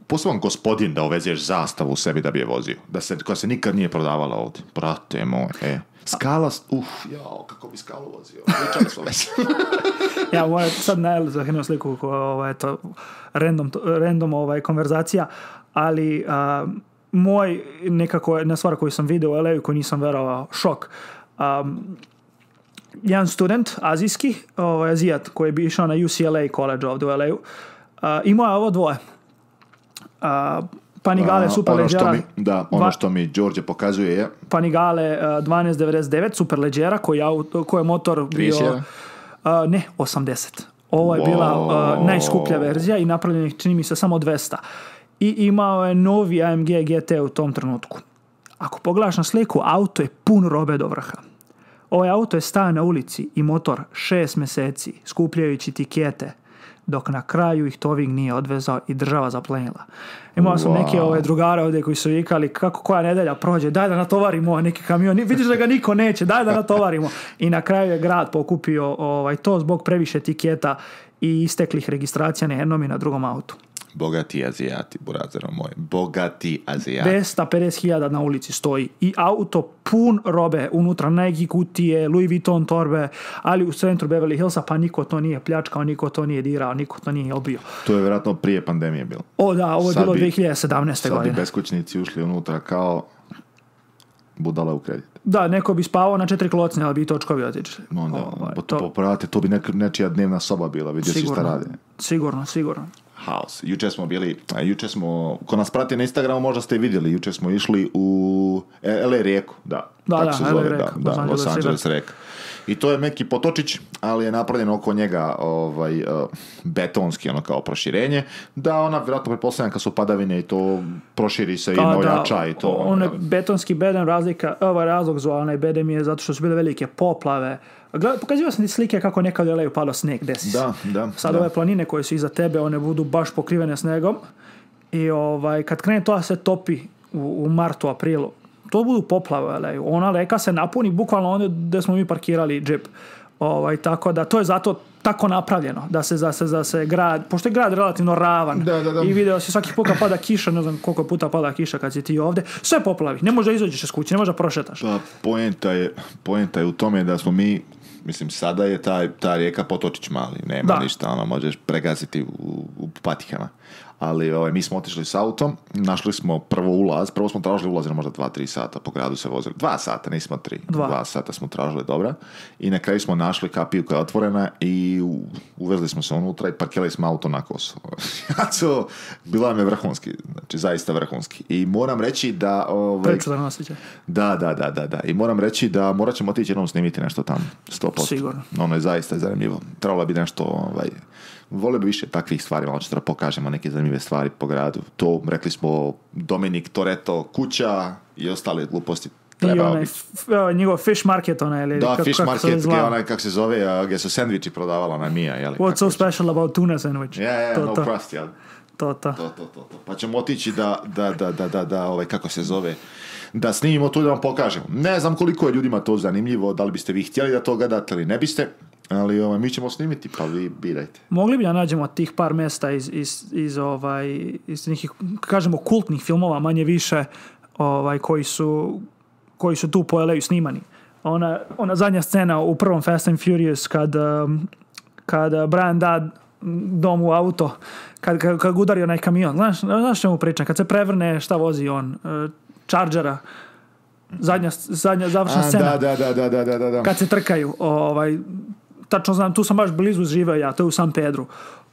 poseban gospodin da uvezeš zastavu u sebi da bi je vozio. Da se, koja se nikad nije prodavala ovdje. Brate moj, e. Skala, uff, jao, kako bi skalu vozio. smo već. ja, ovo je sad na sliku, ovo ovaj, je to, random, random ovaj, konverzacija, ali moj nekako jedna stvar koju sam vidio u LA koju nisam vjerovao šok. jedan student, azijski, ovaj, azijat koji je išao na UCLA college ovdje u la imao je ovo dvoje. Panigale uh, Super ono Da, ono što mi Đorđe pokazuje je... Panigale uh, 1299 Super Leggera koji, koji je motor bio... ne, 80. Ovo je bila najskuplja verzija i napravljenih čini mi se samo 200 i imao je novi AMG GT u tom trenutku. Ako pogledaš na sliku, auto je pun robe do vrha. Ovaj auto je stao na ulici i motor šest mjeseci, skupljajući tikete, dok na kraju ih toving nije odvezao i država zaplenila. Imao sam neke ove drugare ovdje koji su vikali kako koja nedelja prođe, daj da natovarimo neki kamion, vidiš da ga niko neće, daj da natovarimo. I na kraju je grad pokupio ovaj, to zbog previše tiketa i isteklih registracija na jednom i na drugom autu. Bogati Azijati, burazero moj. Bogati Azijati. 250.000 na ulici stoji i auto pun robe, unutra Nike kutije, Louis Vuitton torbe, ali u centru Beverly Hillsa pa niko to nije pljačkao, niko to nije dirao, niko to nije obio. To je vjerojatno prije pandemije bilo. O da, ovo je bilo 2017. Sad godine. Sad bi beskućnici ušli unutra kao budala u kredit. Da, neko bi spavao na četiri klocne, ali bi i točkovi otišli. Onda, to, to, to bi nečija dnevna soba bila, vidio si šta radi. Sigurno, sigurno. House. Juče smo bili, jučer smo, ko nas prati na Instagramu možda ste vidjeli, jučer smo išli u e, LA Rijeku, da. Da, da, Los Angeles Rek. I to je neki potočić, ali je napravljen oko njega ovaj, e, betonski, ono kao proširenje, da ona, vjerojatno pretpostavljam kad su padavine i to proširi se i nojača i to. On ono, betonski bedem razlika, e, ovaj razlog za onaj bedem je zato što su bile velike poplave, Pokazivao sam ti slike kako nekad je palo sneg, desi Da, da. Sad ove planine koje su iza tebe, one budu baš pokrivene snegom i ovaj, kad krene to se topi u, u martu, aprilu to budu poplave, le. ona reka se napuni bukvalno onda gdje smo mi parkirali džip. Ovaj, tako da to je zato tako napravljeno da se za se za se grad pošto je grad relativno ravan da, da, da. i video se svaki puta pada kiša ne znam koliko puta pada kiša kad si ti ovdje sve poplavi ne može izađeš iz kuće ne može prošetaš pa poenta je poenta je u tome da smo mi mislim sada je ta, ta rijeka potočić mali nema ništa ona možeš pregaziti u, u patihama ali ovaj, mi smo otišli s autom, našli smo prvo ulaz, prvo smo tražili ulaz na možda dva, tri sata, po gradu se vozili, dva sata, nismo tri, dva sata smo tražili, dobra, i na kraju smo našli kapiju koja je otvorena i uvezli smo se unutra i parkirali smo auto na A to, bilo je vrhunski, znači zaista vrhunski. I moram reći da... Ovaj, da, da, da, da, da. I moram reći da morat ćemo otići jednom snimiti nešto tamo, 100%. Sigurno. Ono je zaista zanimljivo. Trebalo bi nešto ovaj, Vole bi više takvih stvari, malo da pokažemo neke zanimljive stvari po gradu. To rekli smo Dominik Toreto kuća i ostale gluposti. I onaj, njegov fish market onaj, ili Da, kako, fish market, kako se zove, gdje su sandviči prodavala na Mija, jeli? What's so special about tuna sandwich? Yeah, to, no to. To, to. To, to, to, to. Pa ćemo otići da, da, da, da, da, da ovaj, kako se zove, da snimimo to da vam pokažemo. Ne znam koliko je ljudima to zanimljivo, da li biste vi htjeli da to gledate ili ne biste. Ali ovaj, mi ćemo snimiti, pa vi birajte. Mogli bi da nađemo tih par mesta iz, iz, iz, ovaj, iz nekih, kažemo, kultnih filmova, manje više, ovaj, koji, su, koji su tu po la snimani. Ona, ona zadnja scena u prvom Fast and Furious kad, um, kad uh, Brian da dom u auto, kad, kad, kad udari onaj kamion. Znaš, znaš čemu pričam? Kad se prevrne, šta vozi on? Uh, Chargera zadnja, zadnja završna A, scena. Da, da, da, da, da, da, Kad se trkaju, ovaj, tačno znam, tu sam baš blizu živeo ja, to je u San Pedro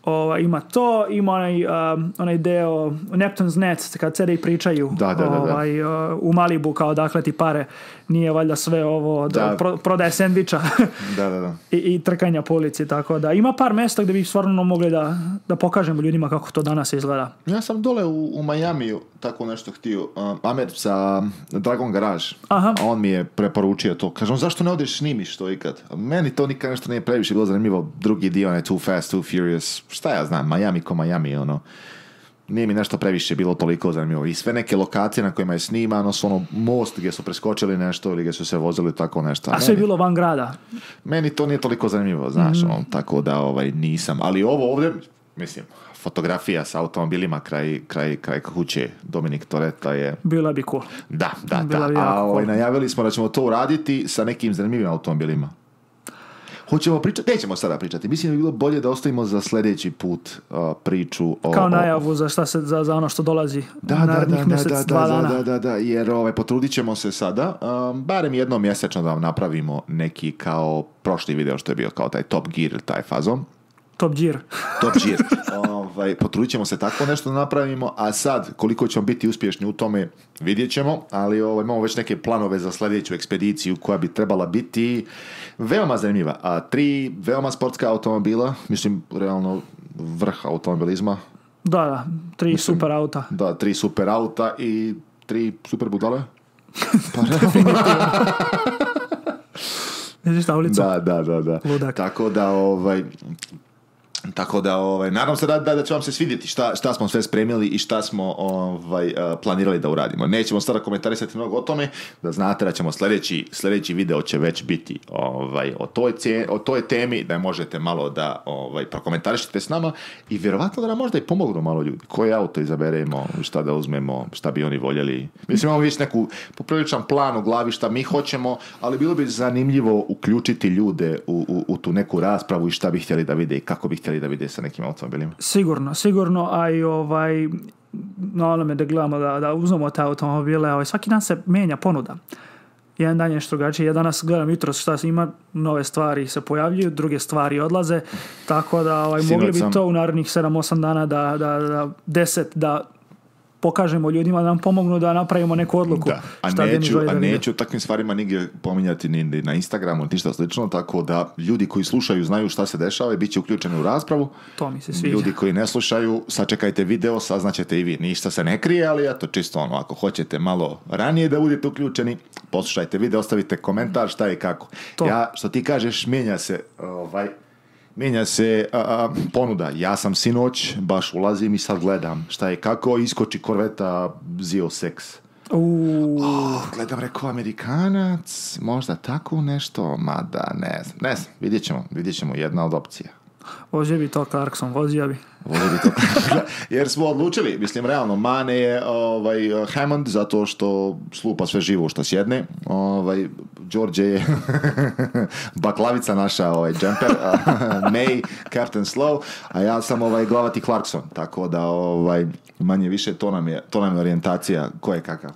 o, ovaj, ima to, ima onaj, um, onaj deo Neptune's Net, kad sede i pričaju da, ovaj, uh, u Malibu kao dakle ti pare, nije valjda sve ovo da, prodaje da, da, da. I, i trkanja po tako da ima par mesta gdje bi stvarno ono mogli da, da pokažemo ljudima kako to danas izgleda. Ja sam dole u, u Majamiju tako nešto htio, um, Amer sa Dragon Garage, Aha. A on mi je preporučio to, kažem zašto ne odeš snimiš što ikad? Meni to nikad nešto nije previše bilo zanimljivo, drugi dio, onaj Too Fast, Too Furious, šta ja znam, Miami ko Miami, ono, nije mi nešto previše bilo toliko zanimljivo. I sve neke lokacije na kojima je snimano su ono most gdje su preskočili nešto ili gdje su se vozili tako nešto. A sve je bilo van grada? Meni to nije toliko zanimljivo, znaš, mm. on, tako da ovaj, nisam. Ali ovo ovdje, mislim, fotografija sa automobilima kraj, kraj, kraj kuće Dominik Toreta je... Bila bi cool. Da, da, da. A ovaj, najavili smo da ćemo to uraditi sa nekim zanimljivim automobilima. Hoćemo pričati, nećemo sada pričati. Mislim da bi bilo bolje da ostavimo za sljedeći put uh, priču o... Kao najavu za, šta se, za, za ono što dolazi da, narednih da, da, mjesec, da, dva dana. Da, da, da, jer ovaj, potrudit ćemo se sada, um, barem jednom mjesečno da vam napravimo neki kao prošli video što je bio kao taj Top Gear, taj fazon. Top Gear. Top Gear. Um, ovaj, potrudit ćemo se tako nešto napravimo, a sad koliko ćemo biti uspješni u tome vidjet ćemo, ali ovaj, imamo već neke planove za sljedeću ekspediciju koja bi trebala biti veoma zanimljiva. A tri veoma sportska automobila, mislim realno vrh automobilizma. Da, da, tri mislim, super auta. Da, tri super auta i tri super budale. Pa, Da, da, da. da. Tako da, ovaj, tako da, ovaj, nadam se da, da, da će vam se svidjeti šta, šta smo sve spremili i šta smo ovaj, eh, planirali da uradimo. Nećemo sada komentarisati mnogo o tome, da znate da ćemo sljedeći, sljedeći video će već biti ovaj, o, toj o toj temi, da možete malo da ovaj, prokomentarišite s nama i vjerovatno da nam možda i pomognu malo ljudi. Koje auto izaberemo, šta da uzmemo, šta bi oni voljeli. Mislim, imamo već neku popriličan plan u glavi šta mi hoćemo, ali bilo bi zanimljivo uključiti ljude u, u, tu neku raspravu i šta bi htjeli da vide i kako bi i da vide sa nekim automobilima. Sigurno, sigurno, a i ovaj, na da gledamo da, da uzmemo te automobile, ovaj, svaki dan se menja ponuda. Jedan dan je što gače ja danas gledam jutro šta ima, nove stvari se pojavljuju, druge stvari odlaze, tako da ovaj, mogli bi to u narednih 7-8 dana da, da, da 10 da pokažemo ljudima da nam pomognu da napravimo neku odluku. a šta neću, a neću takvim stvarima nigdje pominjati ni na Instagramu, ništa slično, tako da ljudi koji slušaju znaju šta se dešava i bit će uključeni u raspravu. To mi se sviđa. Ljudi koji ne slušaju, sačekajte video, saznaćete i vi. Ništa se ne krije, ali ja to čisto ono, ako hoćete malo ranije da budete uključeni, poslušajte video, ostavite komentar šta i kako. Ja, što ti kažeš, mijenja se ovaj, Mijenja se ponuda. Ja sam sinoć, baš ulazim i sad gledam šta je kako iskoči korveta Zio Sex. Uh. gledam, rekao, Amerikanac, možda tako nešto, mada ne znam, ne znam, vidjet ćemo, vidjet ćemo jedna od opcija. Vozio bi to Clarkson, vozio bi. Vozio bi to. Jer smo odlučili, mislim, realno, Mane je ovaj, Hammond zato što slupa sve živo što sjedne. Ovaj, George je baklavica naša, ovaj, jumper. May, Captain Slow. A ja sam ovaj, glavati Clarkson. Tako da, ovaj, manje više, to nam je, to nam je orijentacija ko je kakav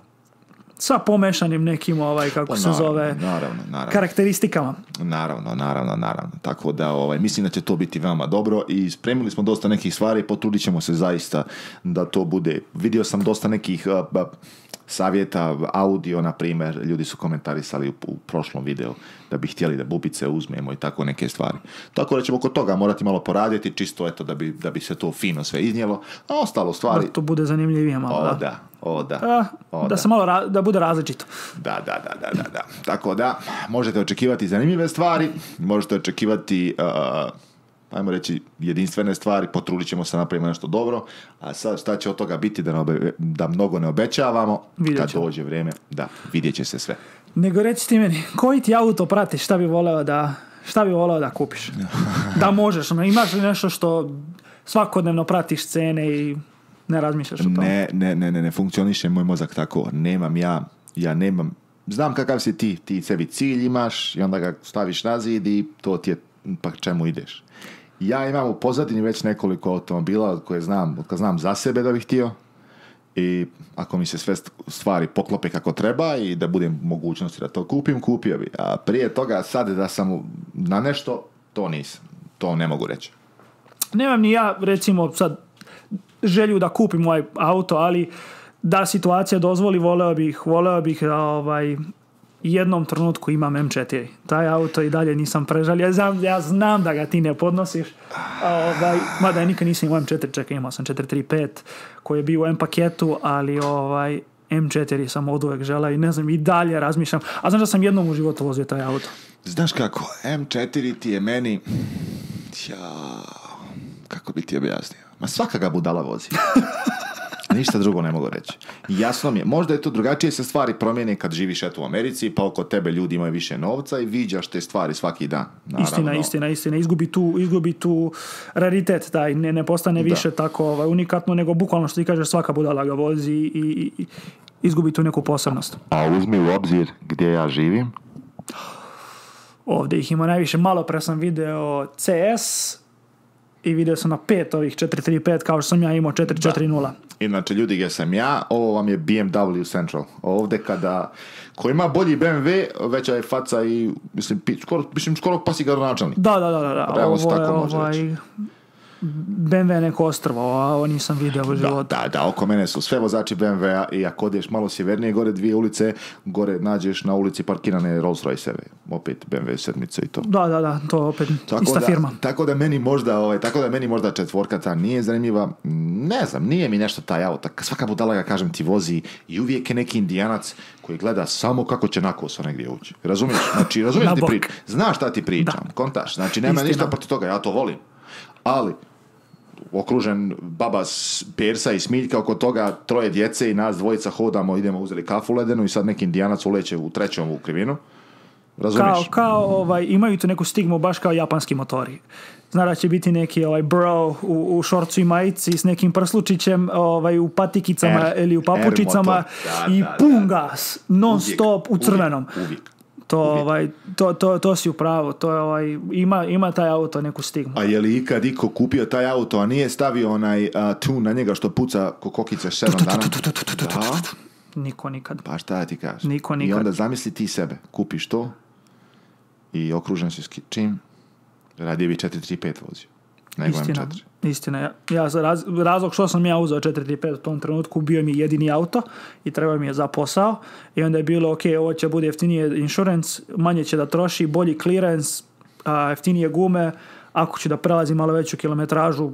sa pomešanim nekim ovaj kako pa se zove naravno, naravno. karakteristikama. Naravno, naravno, naravno. Tako da ovaj mislim da će to biti vama dobro i spremili smo dosta nekih stvari, potrudit ćemo se zaista da to bude. Vidio sam dosta nekih savjeta, audio, na primjer, ljudi su komentarisali u, u prošlom videu da bi htjeli da bubice uzmemo i tako neke stvari. Tako da ćemo kod toga morati malo poraditi, čisto eto da bi, da bi se to fino sve iznijelo, a ostalo stvari... Da to bude zanimljivije malo, da. da. O, da. Eh, o, da, da. se malo da bude različito. Da, da, da, da, da, Tako da, možete očekivati zanimljive stvari, možete očekivati... Eh, ajmo reći, jedinstvene stvari, potrudit ćemo se napravimo nešto dobro, a sad šta će od toga biti da, da mnogo ne obećavamo, kad dođe vrijeme, da, vidjet će se sve. Nego reci ti meni, koji ti auto pratiš, šta bi voleo da, šta bi voleo da kupiš? da možeš, ono, imaš li nešto što svakodnevno pratiš cene i ne razmišljaš o tome? Ne, ne, ne, ne, ne funkcioniše moj mozak tako, nemam ja, ja nemam, znam kakav si ti, ti sebi cilj imaš i onda ga staviš na zid i to ti je pa čemu ideš. Ja imam u pozadini već nekoliko automobila koje znam, od znam za sebe da bih htio i ako mi se sve stvari poklope kako treba i da budem mogućnosti da to kupim, kupio bi. A prije toga sad da sam na nešto, to nisam. To ne mogu reći. Nemam ni ja, recimo, sad želju da kupim ovaj auto, ali da situacija dozvoli, voleo bih, voleo bih ovaj, jednom trenutku imam M4. Taj auto i dalje nisam prežalio. Ja znam, ja znam da ga ti ne podnosiš. Ovaj, mada ja nikad nisam imao M4, čekaj, imao sam 435 koji je bio u M paketu, ali ovaj, M4 sam od uvek žela i ne znam, i dalje razmišljam. A znaš da sam jednom u životu vozio taj auto. Znaš kako, M4 ti je meni... Ja, kako bi ti objasnio? Ma svaka ga budala vozi. Ništa drugo ne mogu reći. Jasno mi je, možda je to drugačije se stvari promijene kad živiš eto u Americi, pa oko tebe ljudi imaju više novca i viđaš te stvari svaki dan. Naravno. Istina, istina, istina. Izgubi tu, izgubi tu raritet, da ne, ne postane više tako ovaj, unikatno, nego bukvalno što ti kažeš svaka budala ga vozi i, i izgubi tu neku posebnost. A uzmi u obzir gdje ja živim. Ovdje ih ima najviše. Malo pre sam video CS, i video sam na pet ovih 4-3-5 kao što sam ja imao 4-4-0. Inače, ljudi, gdje sam ja, ovo vam je BMW Central. Ovdje kada, ko ima bolji BMW, veća je faca i, mislim, skoro, mislim, skoro pasi gradonačelnik. Da, da, da, da. ovo je, BMW neko ostrvo, a ovo nisam vidio u životu. Da, da, oko mene su sve vozači BMW-a i ako odeš malo sjevernije, gore dvije ulice, gore nađeš na ulici parkirane Rolls Royce-eve, opet BMW sedmice i to. Da, da, da, to opet tako ista da, firma. Tako da meni možda, ovaj, tako da meni možda četvorka ta nije zanimljiva, ne znam, nije mi nešto taj auto, svaka budala ga kažem ti vozi i uvijek je neki indijanac koji gleda samo kako će nakosno negdje ući. Razumiješ? Znači, razumiješ ti priču. Znaš šta ti pričam, kontaš. Znači, nema ništa protiv toga, ja to volim. Ali, okružen baba Persa i Smiljka, oko toga troje djece i nas dvojica hodamo, idemo uzeli kafu ledenu i sad neki indijanac uleće u trećom u krivinu. Kao, kao ovaj, imaju tu neku stigmu baš kao japanski motori. Zna da će biti neki ovaj bro u, u šorcu i majici s nekim prslučićem ovaj, u patikicama er, ili u papučicama er i da, pungas non stop u crvenom. uvijek. To, ovaj, to, to, to si u pravu, to ovaj, ima, ima taj auto neku stigmu. A je li ikad iko kupio taj auto, a nije stavio onaj a, tu na njega što puca kokokice sedam dana? Niko nikad. Pa šta ti kažeš? I onda zamisli ti sebe, kupiš to i okružen si s čim? Radije bi 435 vozio nego istina, Istina, ja, ja razlog što sam ja uzeo 435 u tom trenutku bio mi jedini auto i trebao mi je za posao i onda je bilo ok, ovo će biti jeftinije insurance, manje će da troši, bolji clearance, a, jeftinije gume, ako ću da prelazim malo veću kilometražu,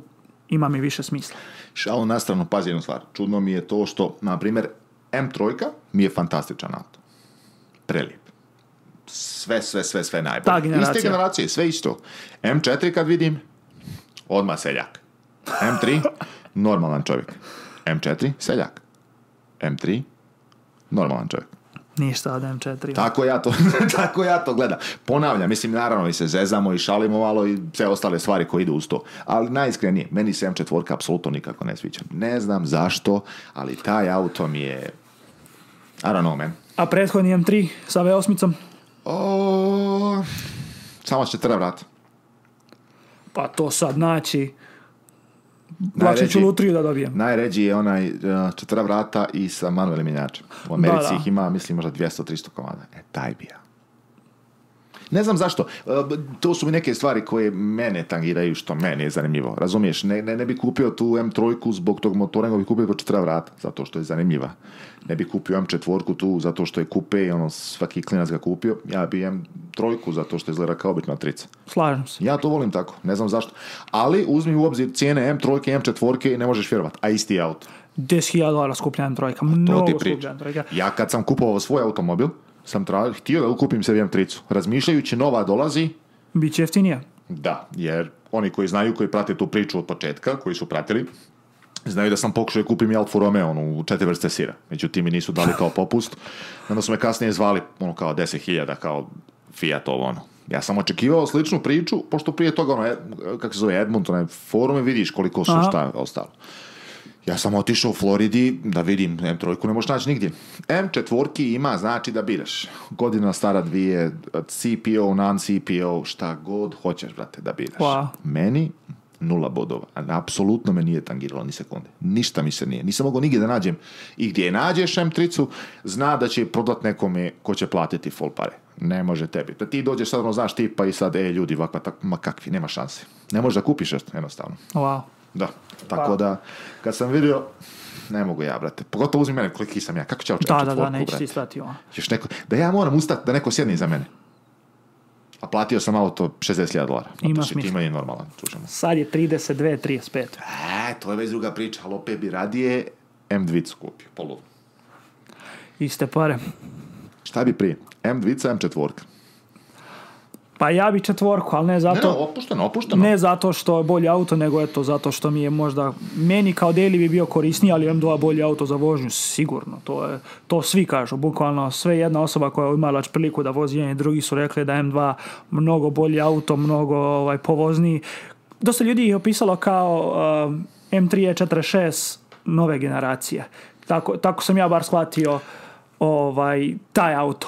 ima mi više smisla. Šalo nastavno, pazi jednu stvar, čudno mi je to što, na primjer, M3 mi je fantastičan auto. Prelijep sve, sve, sve, sve najbolje. Ta generacija. Iste generacije, sve isto. M4 kad vidim, odma seljak. M3, normalan čovjek. M4, seljak. M3, normalan čovjek. Ništa od M4. Tako ja to, tako ja to gledam. Ponavljam, mislim, naravno i se zezamo i šalimo malo i sve ostale stvari koje idu uz to. Ali najiskrenije, meni se M4 apsolutno nikako ne sviđa. Ne znam zašto, ali taj auto mi je... I don't know, man. A prethodni M3 sa V8? O... Samo četiri vrata pa to sad naći plaćat ću lutriju da dobijem. Najređi je onaj uh, e, četvra vrata i sa Manuel Minjačem. U Americi ih ima, mislim, možda 200-300 komada. E, taj ne znam zašto. E, to su mi neke stvari koje mene tangiraju, što meni je zanimljivo. Razumiješ, ne, ne, bi kupio tu M3 zbog tog motora, nego bi kupio po četira vrata, zato što je zanimljiva. Ne bi kupio M4 tu zato što je kupe i ono svaki klinac ga kupio. Ja bi M3 zato što izgleda kao obična matrica. Slažem se. Ja to volim tako, ne znam zašto. Ali uzmi u obzir cijene M3 i M4 i ne možeš vjerovat. a isti je auto. 10.000 dolara skuplja m mnogo m Ja kad sam kupovao svoj automobil, sam tra... htio da ukupim sebi M3. Razmišljajući nova dolazi... Biće jeftinija. Da, jer oni koji znaju, koji prate tu priču od početka, koji su pratili, znaju da sam pokušao kupim Alfa Romeo, onu četiri vrste sira. Međutim, mi nisu dali kao popust. Onda su me kasnije zvali, ono, kao 10.000, kao Fiat ovo, ono. Ja sam očekivao sličnu priču, pošto prije toga, ono, e, kako se zove, Edmonton, forume, vidiš koliko su šta ostalo. Ja sam otišao u Floridi da vidim M3 ne možeš naći nigdje. M4 ima znači da biraš. Godina stara dvije, CPO, non-CPO, šta god hoćeš, brate, da biraš. Meni nula bodova. Apsolutno me nije tangiralo ni sekunde. Ništa mi se nije. Nisam mogao nigdje da nađem. I gdje je nađeš M3, zna da će prodat nekome ko će platiti full pare. Ne može tebi. Da ti dođeš sad, ono, znaš tipa i sad, e, ljudi, vakva, ma kakvi, nema šanse. Ne možeš da kupiš jednostavno. Wow. Da. Tako pa. da, kad sam vidio, ne mogu ja, brate. Pogotovo uzmi mene, koliki sam ja. Kako će ja Da, da, da, neće stati ona. Češ neko, da ja moram ustati, da neko sjedni za mene. A platio sam auto 60.000 dolara. Ima smisla. ima i normalan, slušamo. Sad je 32.35. E, to je već druga priča, ali opet bi radije M2 kupio, polovno Iste pare. Šta bi prije? M2, M4. Pa ja bi četvorku, ali ne zato... Ne, ne, opušteno, opušteno. Ne zato što je bolji auto, nego eto, zato što mi je možda... Meni kao deli bi bio korisniji, ali M2 bolji auto za vožnju, sigurno. To, je, to svi kažu, bukvalno sve jedna osoba koja je imala priliku da vozi jedan i drugi su rekli da je M2 mnogo bolji auto, mnogo ovaj, povozniji. Dosta ljudi je opisalo kao eh, M3 E46 nove generacije. Tako, tako sam ja bar shvatio ovaj, taj auto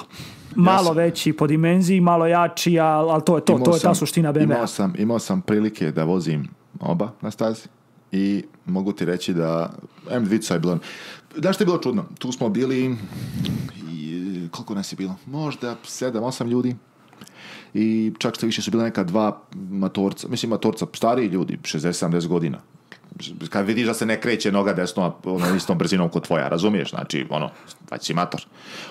malo veći po dimenziji, malo jači, ali to je to, to je ta suština BMW. Imao sam, imao sam prilike da vozim oba na stazi i mogu ti reći da M2 je bilo... Znaš što je bilo čudno? Tu smo bili... I, koliko nas je bilo? Možda 7-8 ljudi i čak što više su bila neka dva matorca, mislim matorca, stariji ljudi, 60-70 godina kad vidiš da se ne kreće noga desno ono, istom brzinom kod tvoja, razumiješ? Znači, ono, vać si mator.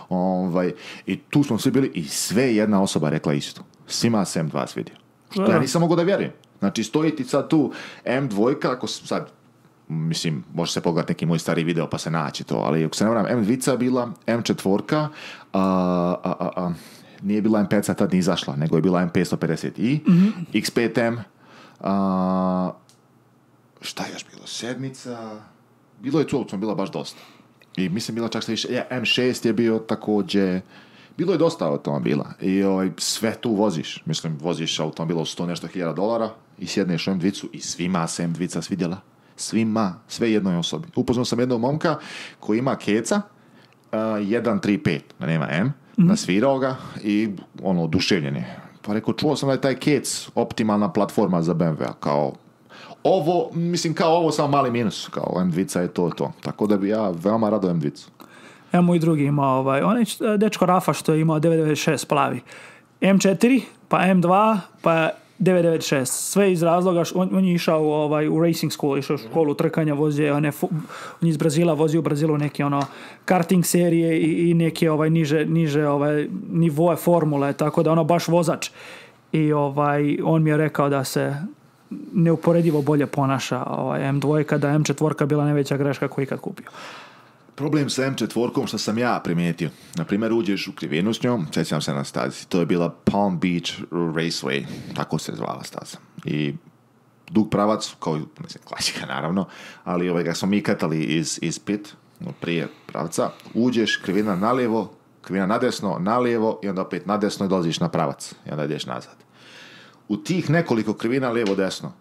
Ovaj, I tu smo svi bili i sve jedna osoba rekla isto. Svima m vas vidio. Što ja nisam mogao da vjerujem. Znači, stoji ti sad tu M2, ako sad mislim, može se pogledati neki moj stari video pa se naći to, ali ako se ne moram M2 bila, M4, a, a, a, a, nije bila M5 tad ni izašla, nego je bila M550i, mm-hmm. X5M, a, šta je još bilo, sedmica, bilo je tu automobila baš dosta. I mislim bila čak što više, e, M6 je bio također, bilo je dosta automobila i ovaj, sve tu voziš. Mislim, voziš automobila od 100 nešto hiljada dolara i sjedneš u M2-cu i svima se m 2 svidjela. Svima, sve jednoj osobi. Upoznao sam jednog momka koji ima keca, uh, 135, da nema M, mm. nasvirao ga i ono, oduševljen je. Pa rekao, čuo sam da je taj kec optimalna platforma za BMW, kao ovo, mislim, kao ovo samo mali minus, kao m je to to. Tako da bi ja veoma rado M2. Evo moj drugi ima ovaj, on e, dečko Rafa što je imao 996 plavi. M4, pa M2, pa 996. Sve iz razloga, on, je išao ovaj, u racing school, išao u školu trkanja, vozio one, on iz Brazila, vozio u Brazilu neke ono karting serije i, i neke ovaj, niže, niže ovaj, nivoje formule, tako da ono baš vozač. I ovaj, on mi je rekao da se neuporedivo bolje ponaša ovaj, M2 kada je M4 bila najveća greška koju ikad kupio. Problem sa M4 što sam ja primijetio. Na primjer, uđeš u krivinu s njom, sjećam se na stazi, to je bila Palm Beach Raceway, tako se zvala staza. I dug pravac, kao mislim, klasika naravno, ali ovaj, ga smo mi katali iz, iz pit, prije pravca, uđeš, krivina nalijevo, krivina nadesno, nalijevo i onda opet nadesno i dolaziš na pravac i onda ideš nazad u tih nekoliko krivina lijevo desno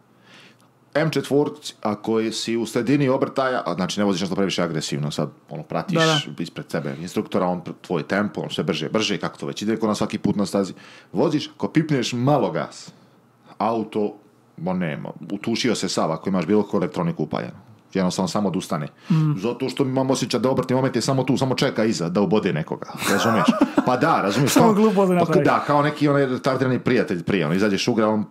M ako je si u sredini obrtaja, a znači ne voziš nešto previše agresivno, sad ono pratiš ispred sebe instruktora, on tvoj tempo, on sve brže, brže, kako to već ide ko na svaki put na stazi. Voziš, ako pipneš malo gas, auto, bo nema, utušio se sav ako imaš bilo koju elektroniku upaljenu jednostavno samo odustane. Mm. Zato što imam osjećaj da obratni moment je samo tu, samo čeka iza da ubode nekoga, razumiješ? Pa da, razumiješ. samo pa da kao neki onaj retardirani prijatelj prije, ono, on izađeš šugra, on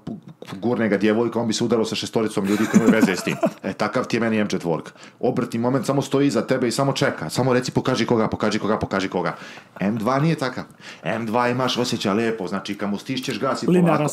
gurne ga djevojka, on bi se udaro sa šestoricom ljudi koji imaju veze s tim. E, takav ti je meni M4. moment samo stoji iza tebe i samo čeka. Samo reci pokaži koga, pokaži koga, pokaži koga. M2 nije takav. M2 imaš osjećaj lijepo, znači kad mu stišćeš gas i polako,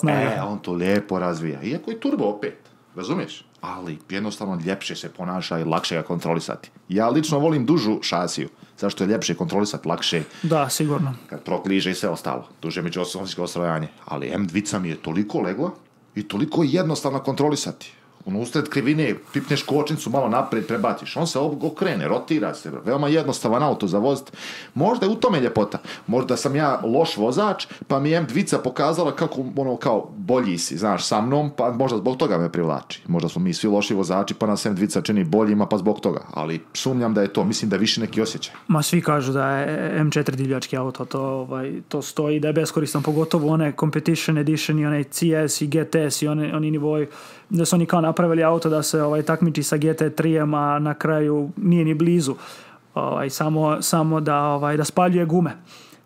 on to lijepo razvija. Iako je turbo opet, razumiješ? ali jednostavno ljepše se ponaša i lakše ga kontrolisati. Ja lično volim dužu šasiju, zašto je ljepše kontrolisati lakše. Da, sigurno. Kad prokliže i sve ostalo, duže među osnovničko ostrojanje. Ali M2 mi je toliko legla i toliko jednostavno kontrolisati ono, usred krivine, pipneš kočnicu malo naprijed, prebaciš. On se okrene, rotira se. Veoma jednostavan auto za voziti. Možda je u tome ljepota. Možda sam ja loš vozač, pa mi je M2 pokazala kako, ono, kao, bolji si, znaš, sa mnom, pa možda zbog toga me privlači. Možda smo mi svi loši vozači, pa nas M2 čini boljima, pa zbog toga. Ali sumnjam da je to. Mislim da više neki osjećaj. Ma svi kažu da je M4 divljački auto, to, ovaj, to stoji, da je beskoristan, pogotovo one Competition Edition i onaj CS i GTS i one, oni nivoj da su oni kao napravili auto da se ovaj takmiči sa gt 3 na kraju nije ni blizu. Ovaj, samo, samo da, ovaj, da spaljuje gume.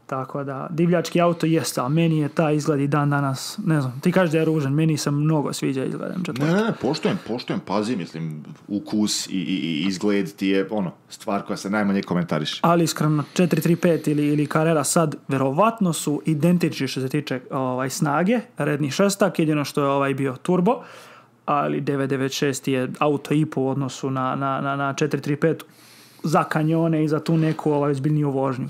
Tako da, divljački auto jeste, a meni je ta izgled i dan danas, ne znam, ti kažeš da je ružan, meni se mnogo sviđa izgledam četvrta. Ne, ne, ne, poštujem, poštujem, mislim, ukus i, i, izgled ti je, ono, stvar koja se najmanje komentariše. Ali iskreno, 435 ili, ili Carrera sad, verovatno su identični što se tiče ovaj, snage, redni šestak, jedino što je ovaj bio turbo, ali 996 je auto i po odnosu na, na, na, na 435 za kanjone i za tu neku ovaj, zbiljniju vožnju.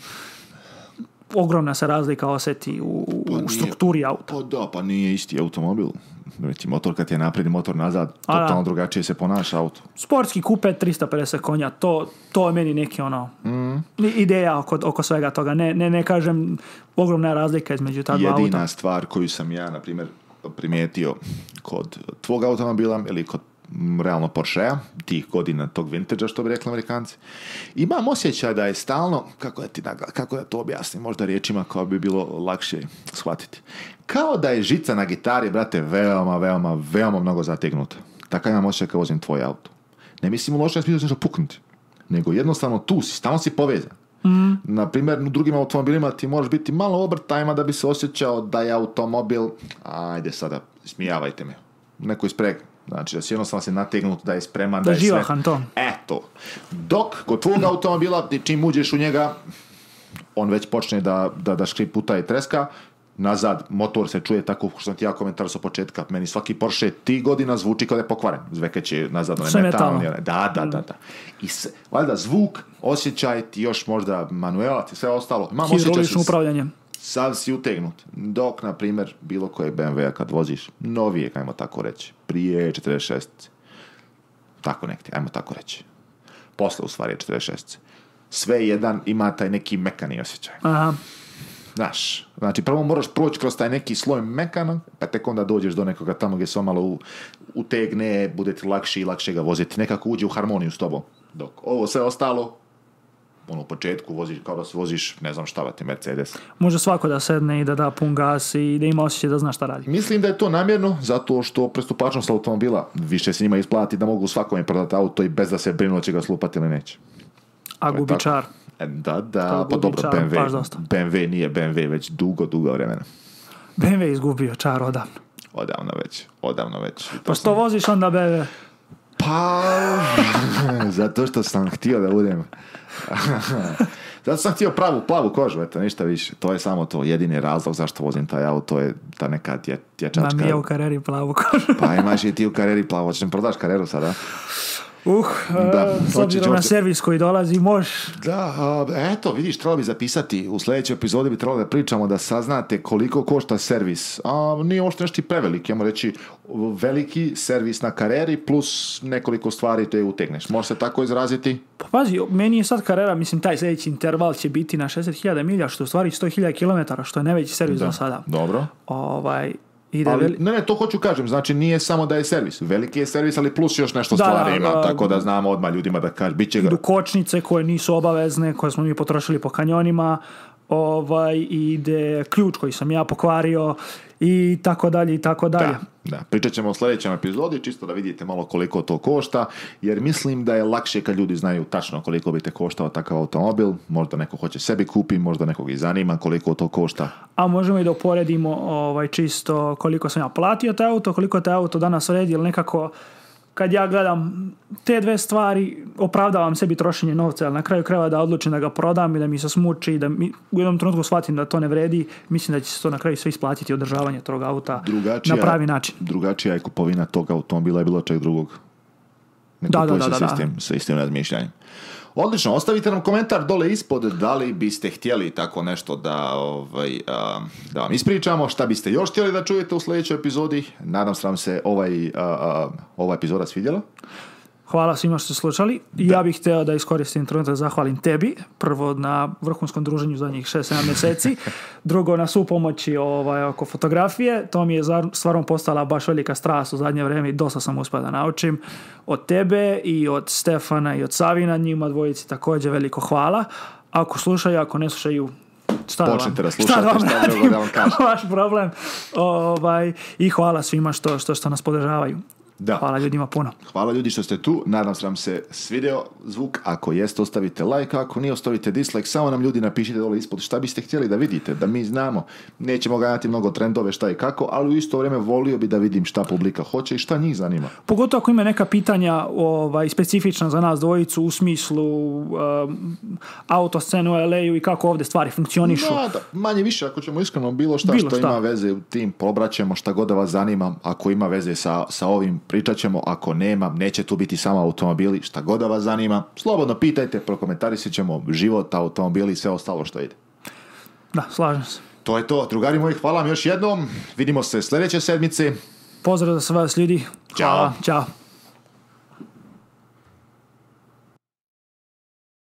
Ogromna se razlika osjeti u, pa strukturi auta. Pa da, pa nije isti automobil. Reći, znači, motor kad je naprijed motor nazad, A, totalno drugačije se ponaša auto. Sportski kupe 350 konja, to, to je meni neki ono mm. ideja oko, oko svega toga. Ne, ne, ne kažem, ogromna razlika između ta dva auta. Jedina stvar koju sam ja, na primjer, primijetio kod tvog automobila ili kod realno Porsche, tih godina tog vintage što bi rekli amerikanci, imam osjećaj da je stalno, kako da, ti, kako da to objasnim, možda riječima koja bi bilo lakše shvatiti, kao da je žica na gitari, brate, veoma, veoma, veoma mnogo zategnuta. Takav imam osjećaj kao vozim tvoj auto. Ne mislim u lošem smislu nešto puknuti, nego jednostavno tu si, stalno si povezan. Mm. primjer u drugim automobilima ti moraš biti malo obrtajma da bi se osjećao da je automobil, ajde sada, smijavajte me, neko ispreg. Znači, da si jednostavno se nategnut, da je spreman, da, da je sve. to. Eto. Dok, kod tvog automobila, ti čim uđeš u njega, on već počne da, da, da škri puta i treska, nazad, motor se čuje tako što sam ti ja komentar sa početka. Meni svaki Porsche ti godina zvuči kao da je pokvaren. Zvekeće nazad, metalno. metalni. Da, da, da, mm. da. I valjda zvuk, osjećaj ti još možda manuelac i sve ostalo. Imam osjećaj si, upravljanje. Sav si utegnut. Dok, na primjer, bilo koje BMW-a kad voziš, novije, ajmo tako reći, prije 46. Tako nekde, ajmo tako reći. Posle, u stvari, 46. Sve jedan ima taj neki mekani osjećaj. Aha. Znaš, znači prvo moraš proći kroz taj neki sloj mekano, pa tek onda dođeš do nekoga tamo gdje se malo utegne, bude ti lakši i lakše ga voziti. Nekako uđe u harmoniju s tobom. Dok ovo sve ostalo, ono u početku voziš kao da se voziš, ne znam šta vati Mercedes. Može svako da sedne i da da pun gas i da ima osjećaj da zna šta radi. Mislim da je to namjerno zato što prestupačnost automobila više se njima isplati da mogu svakome prodati auto i bez da se brinu će ga slupati ili neće. A gubičar. E, da, da, pa dobro, BMW, BMW nije BMW već dugo, dugo vremena. BMW je izgubio čar odavno. Odavno već, odavno već. Pa što voziš onda BMW? Pa, zato što sam htio da budem... zato sam htio pravu, plavu kožu, eto, ništa više. To je samo to, jedini razlog zašto vozim taj auto je ta neka dje, dječačka... mi je u kareri plavu kožu. pa imaš i ti u kareri plavu, hoćeš prodaš kareru sada? Uh, da, obzirom na servis koji dolazi, možeš... Da, eto, vidiš, trebalo bi zapisati, u sljedećoj epizodi bi trebalo da pričamo da saznate koliko košta servis. A, nije što nešto prevelik, ja reći, veliki servis na kareri plus nekoliko stvari te utegneš. Može se tako izraziti? Pa pazi, meni je sad karera, mislim, taj sljedeći interval će biti na 60.000 milja, što u stvari 100.000 km, što je najveći servis da. do sada. Dobro. Ovaj, Ide ali, Ne, to hoću kažem, znači nije samo da je servis. Veliki je servis, ali plus još nešto da, stvari ima, tako da znamo odmah ljudima da kaže, bit kočnice koje nisu obavezne, koje smo mi potrošili po kanjonima, ovaj, ide ključ koji sam ja pokvario, i tako dalje i tako dalje. Da, da. Pričat ćemo u sljedećem epizodi, čisto da vidite malo koliko to košta, jer mislim da je lakše kad ljudi znaju tačno koliko bi te koštao takav automobil, možda neko hoće sebi kupi, možda nekog i zanima koliko to košta. A možemo i da uporedimo ovaj, čisto koliko sam ja platio taj auto, koliko taj auto danas redi, ili nekako kad ja gledam te dve stvari, opravdavam sebi trošenje novca, ali na kraju krajeva da odlučim da ga prodam i da mi se smuči i da mi, u jednom trenutku shvatim da to ne vredi, mislim da će se to na kraju sve isplatiti održavanje tog auta drugačija, na pravi način. Drugačija je kupovina tog automobila i bilo čeg drugog. Ne da, da, da, da, Sa sa istim razmišljanjem. Odlično, ostavite nam komentar dole ispod da li biste htjeli tako nešto da, ovaj, da vam ispričamo, šta biste još htjeli da čujete u sljedećoj epizodi. Nadam se vam se ovaj, ova epizoda svidjela. Hvala svima što ste slušali. Ja bih htio da iskoristim trenutak da zahvalim tebi. Prvo na vrhunskom druženju zadnjih 6-7 mjeseci. Drugo na su pomoći ovaj, oko fotografije. To mi je stvarno postala baš velika strast u zadnje vrijeme i dosta sam uspio da naučim. Od tebe i od Stefana i od Savina njima dvojici također veliko hvala. Ako slušaju, ako ne slušaju, šta Počnite da vam da vam Vaš problem. Ovaj, I hvala svima što, što, što nas podržavaju. Da. Hvala ljudima puno. Hvala ljudi što ste tu. Nadam se vam se svidio zvuk. Ako jest, ostavite like. Ako nije, ostavite dislike. Samo nam ljudi napišite dole ispod šta biste htjeli da vidite, da mi znamo. Nećemo gajati mnogo trendove šta i kako, ali u isto vrijeme volio bi da vidim šta publika hoće i šta njih zanima. Pogotovo ako ima neka pitanja ovaj, specifična za nas dvojicu u smislu um, autoscenu LA-u i kako ovdje stvari funkcionišu. Da, da, manje više, ako ćemo iskreno bilo šta što ima veze u tim, pobraćemo šta god da vas zanima, ako ima veze sa, sa ovim pričat ćemo, ako nema, neće tu biti samo automobili, šta god da vas zanima, slobodno pitajte, prokomentarisit ćemo život, automobili i sve ostalo što ide. Da, slažem se. To je to, drugari moji, hvala vam još jednom, vidimo se sljedeće sedmice. Pozdrav za sve vas ljudi, Ćao.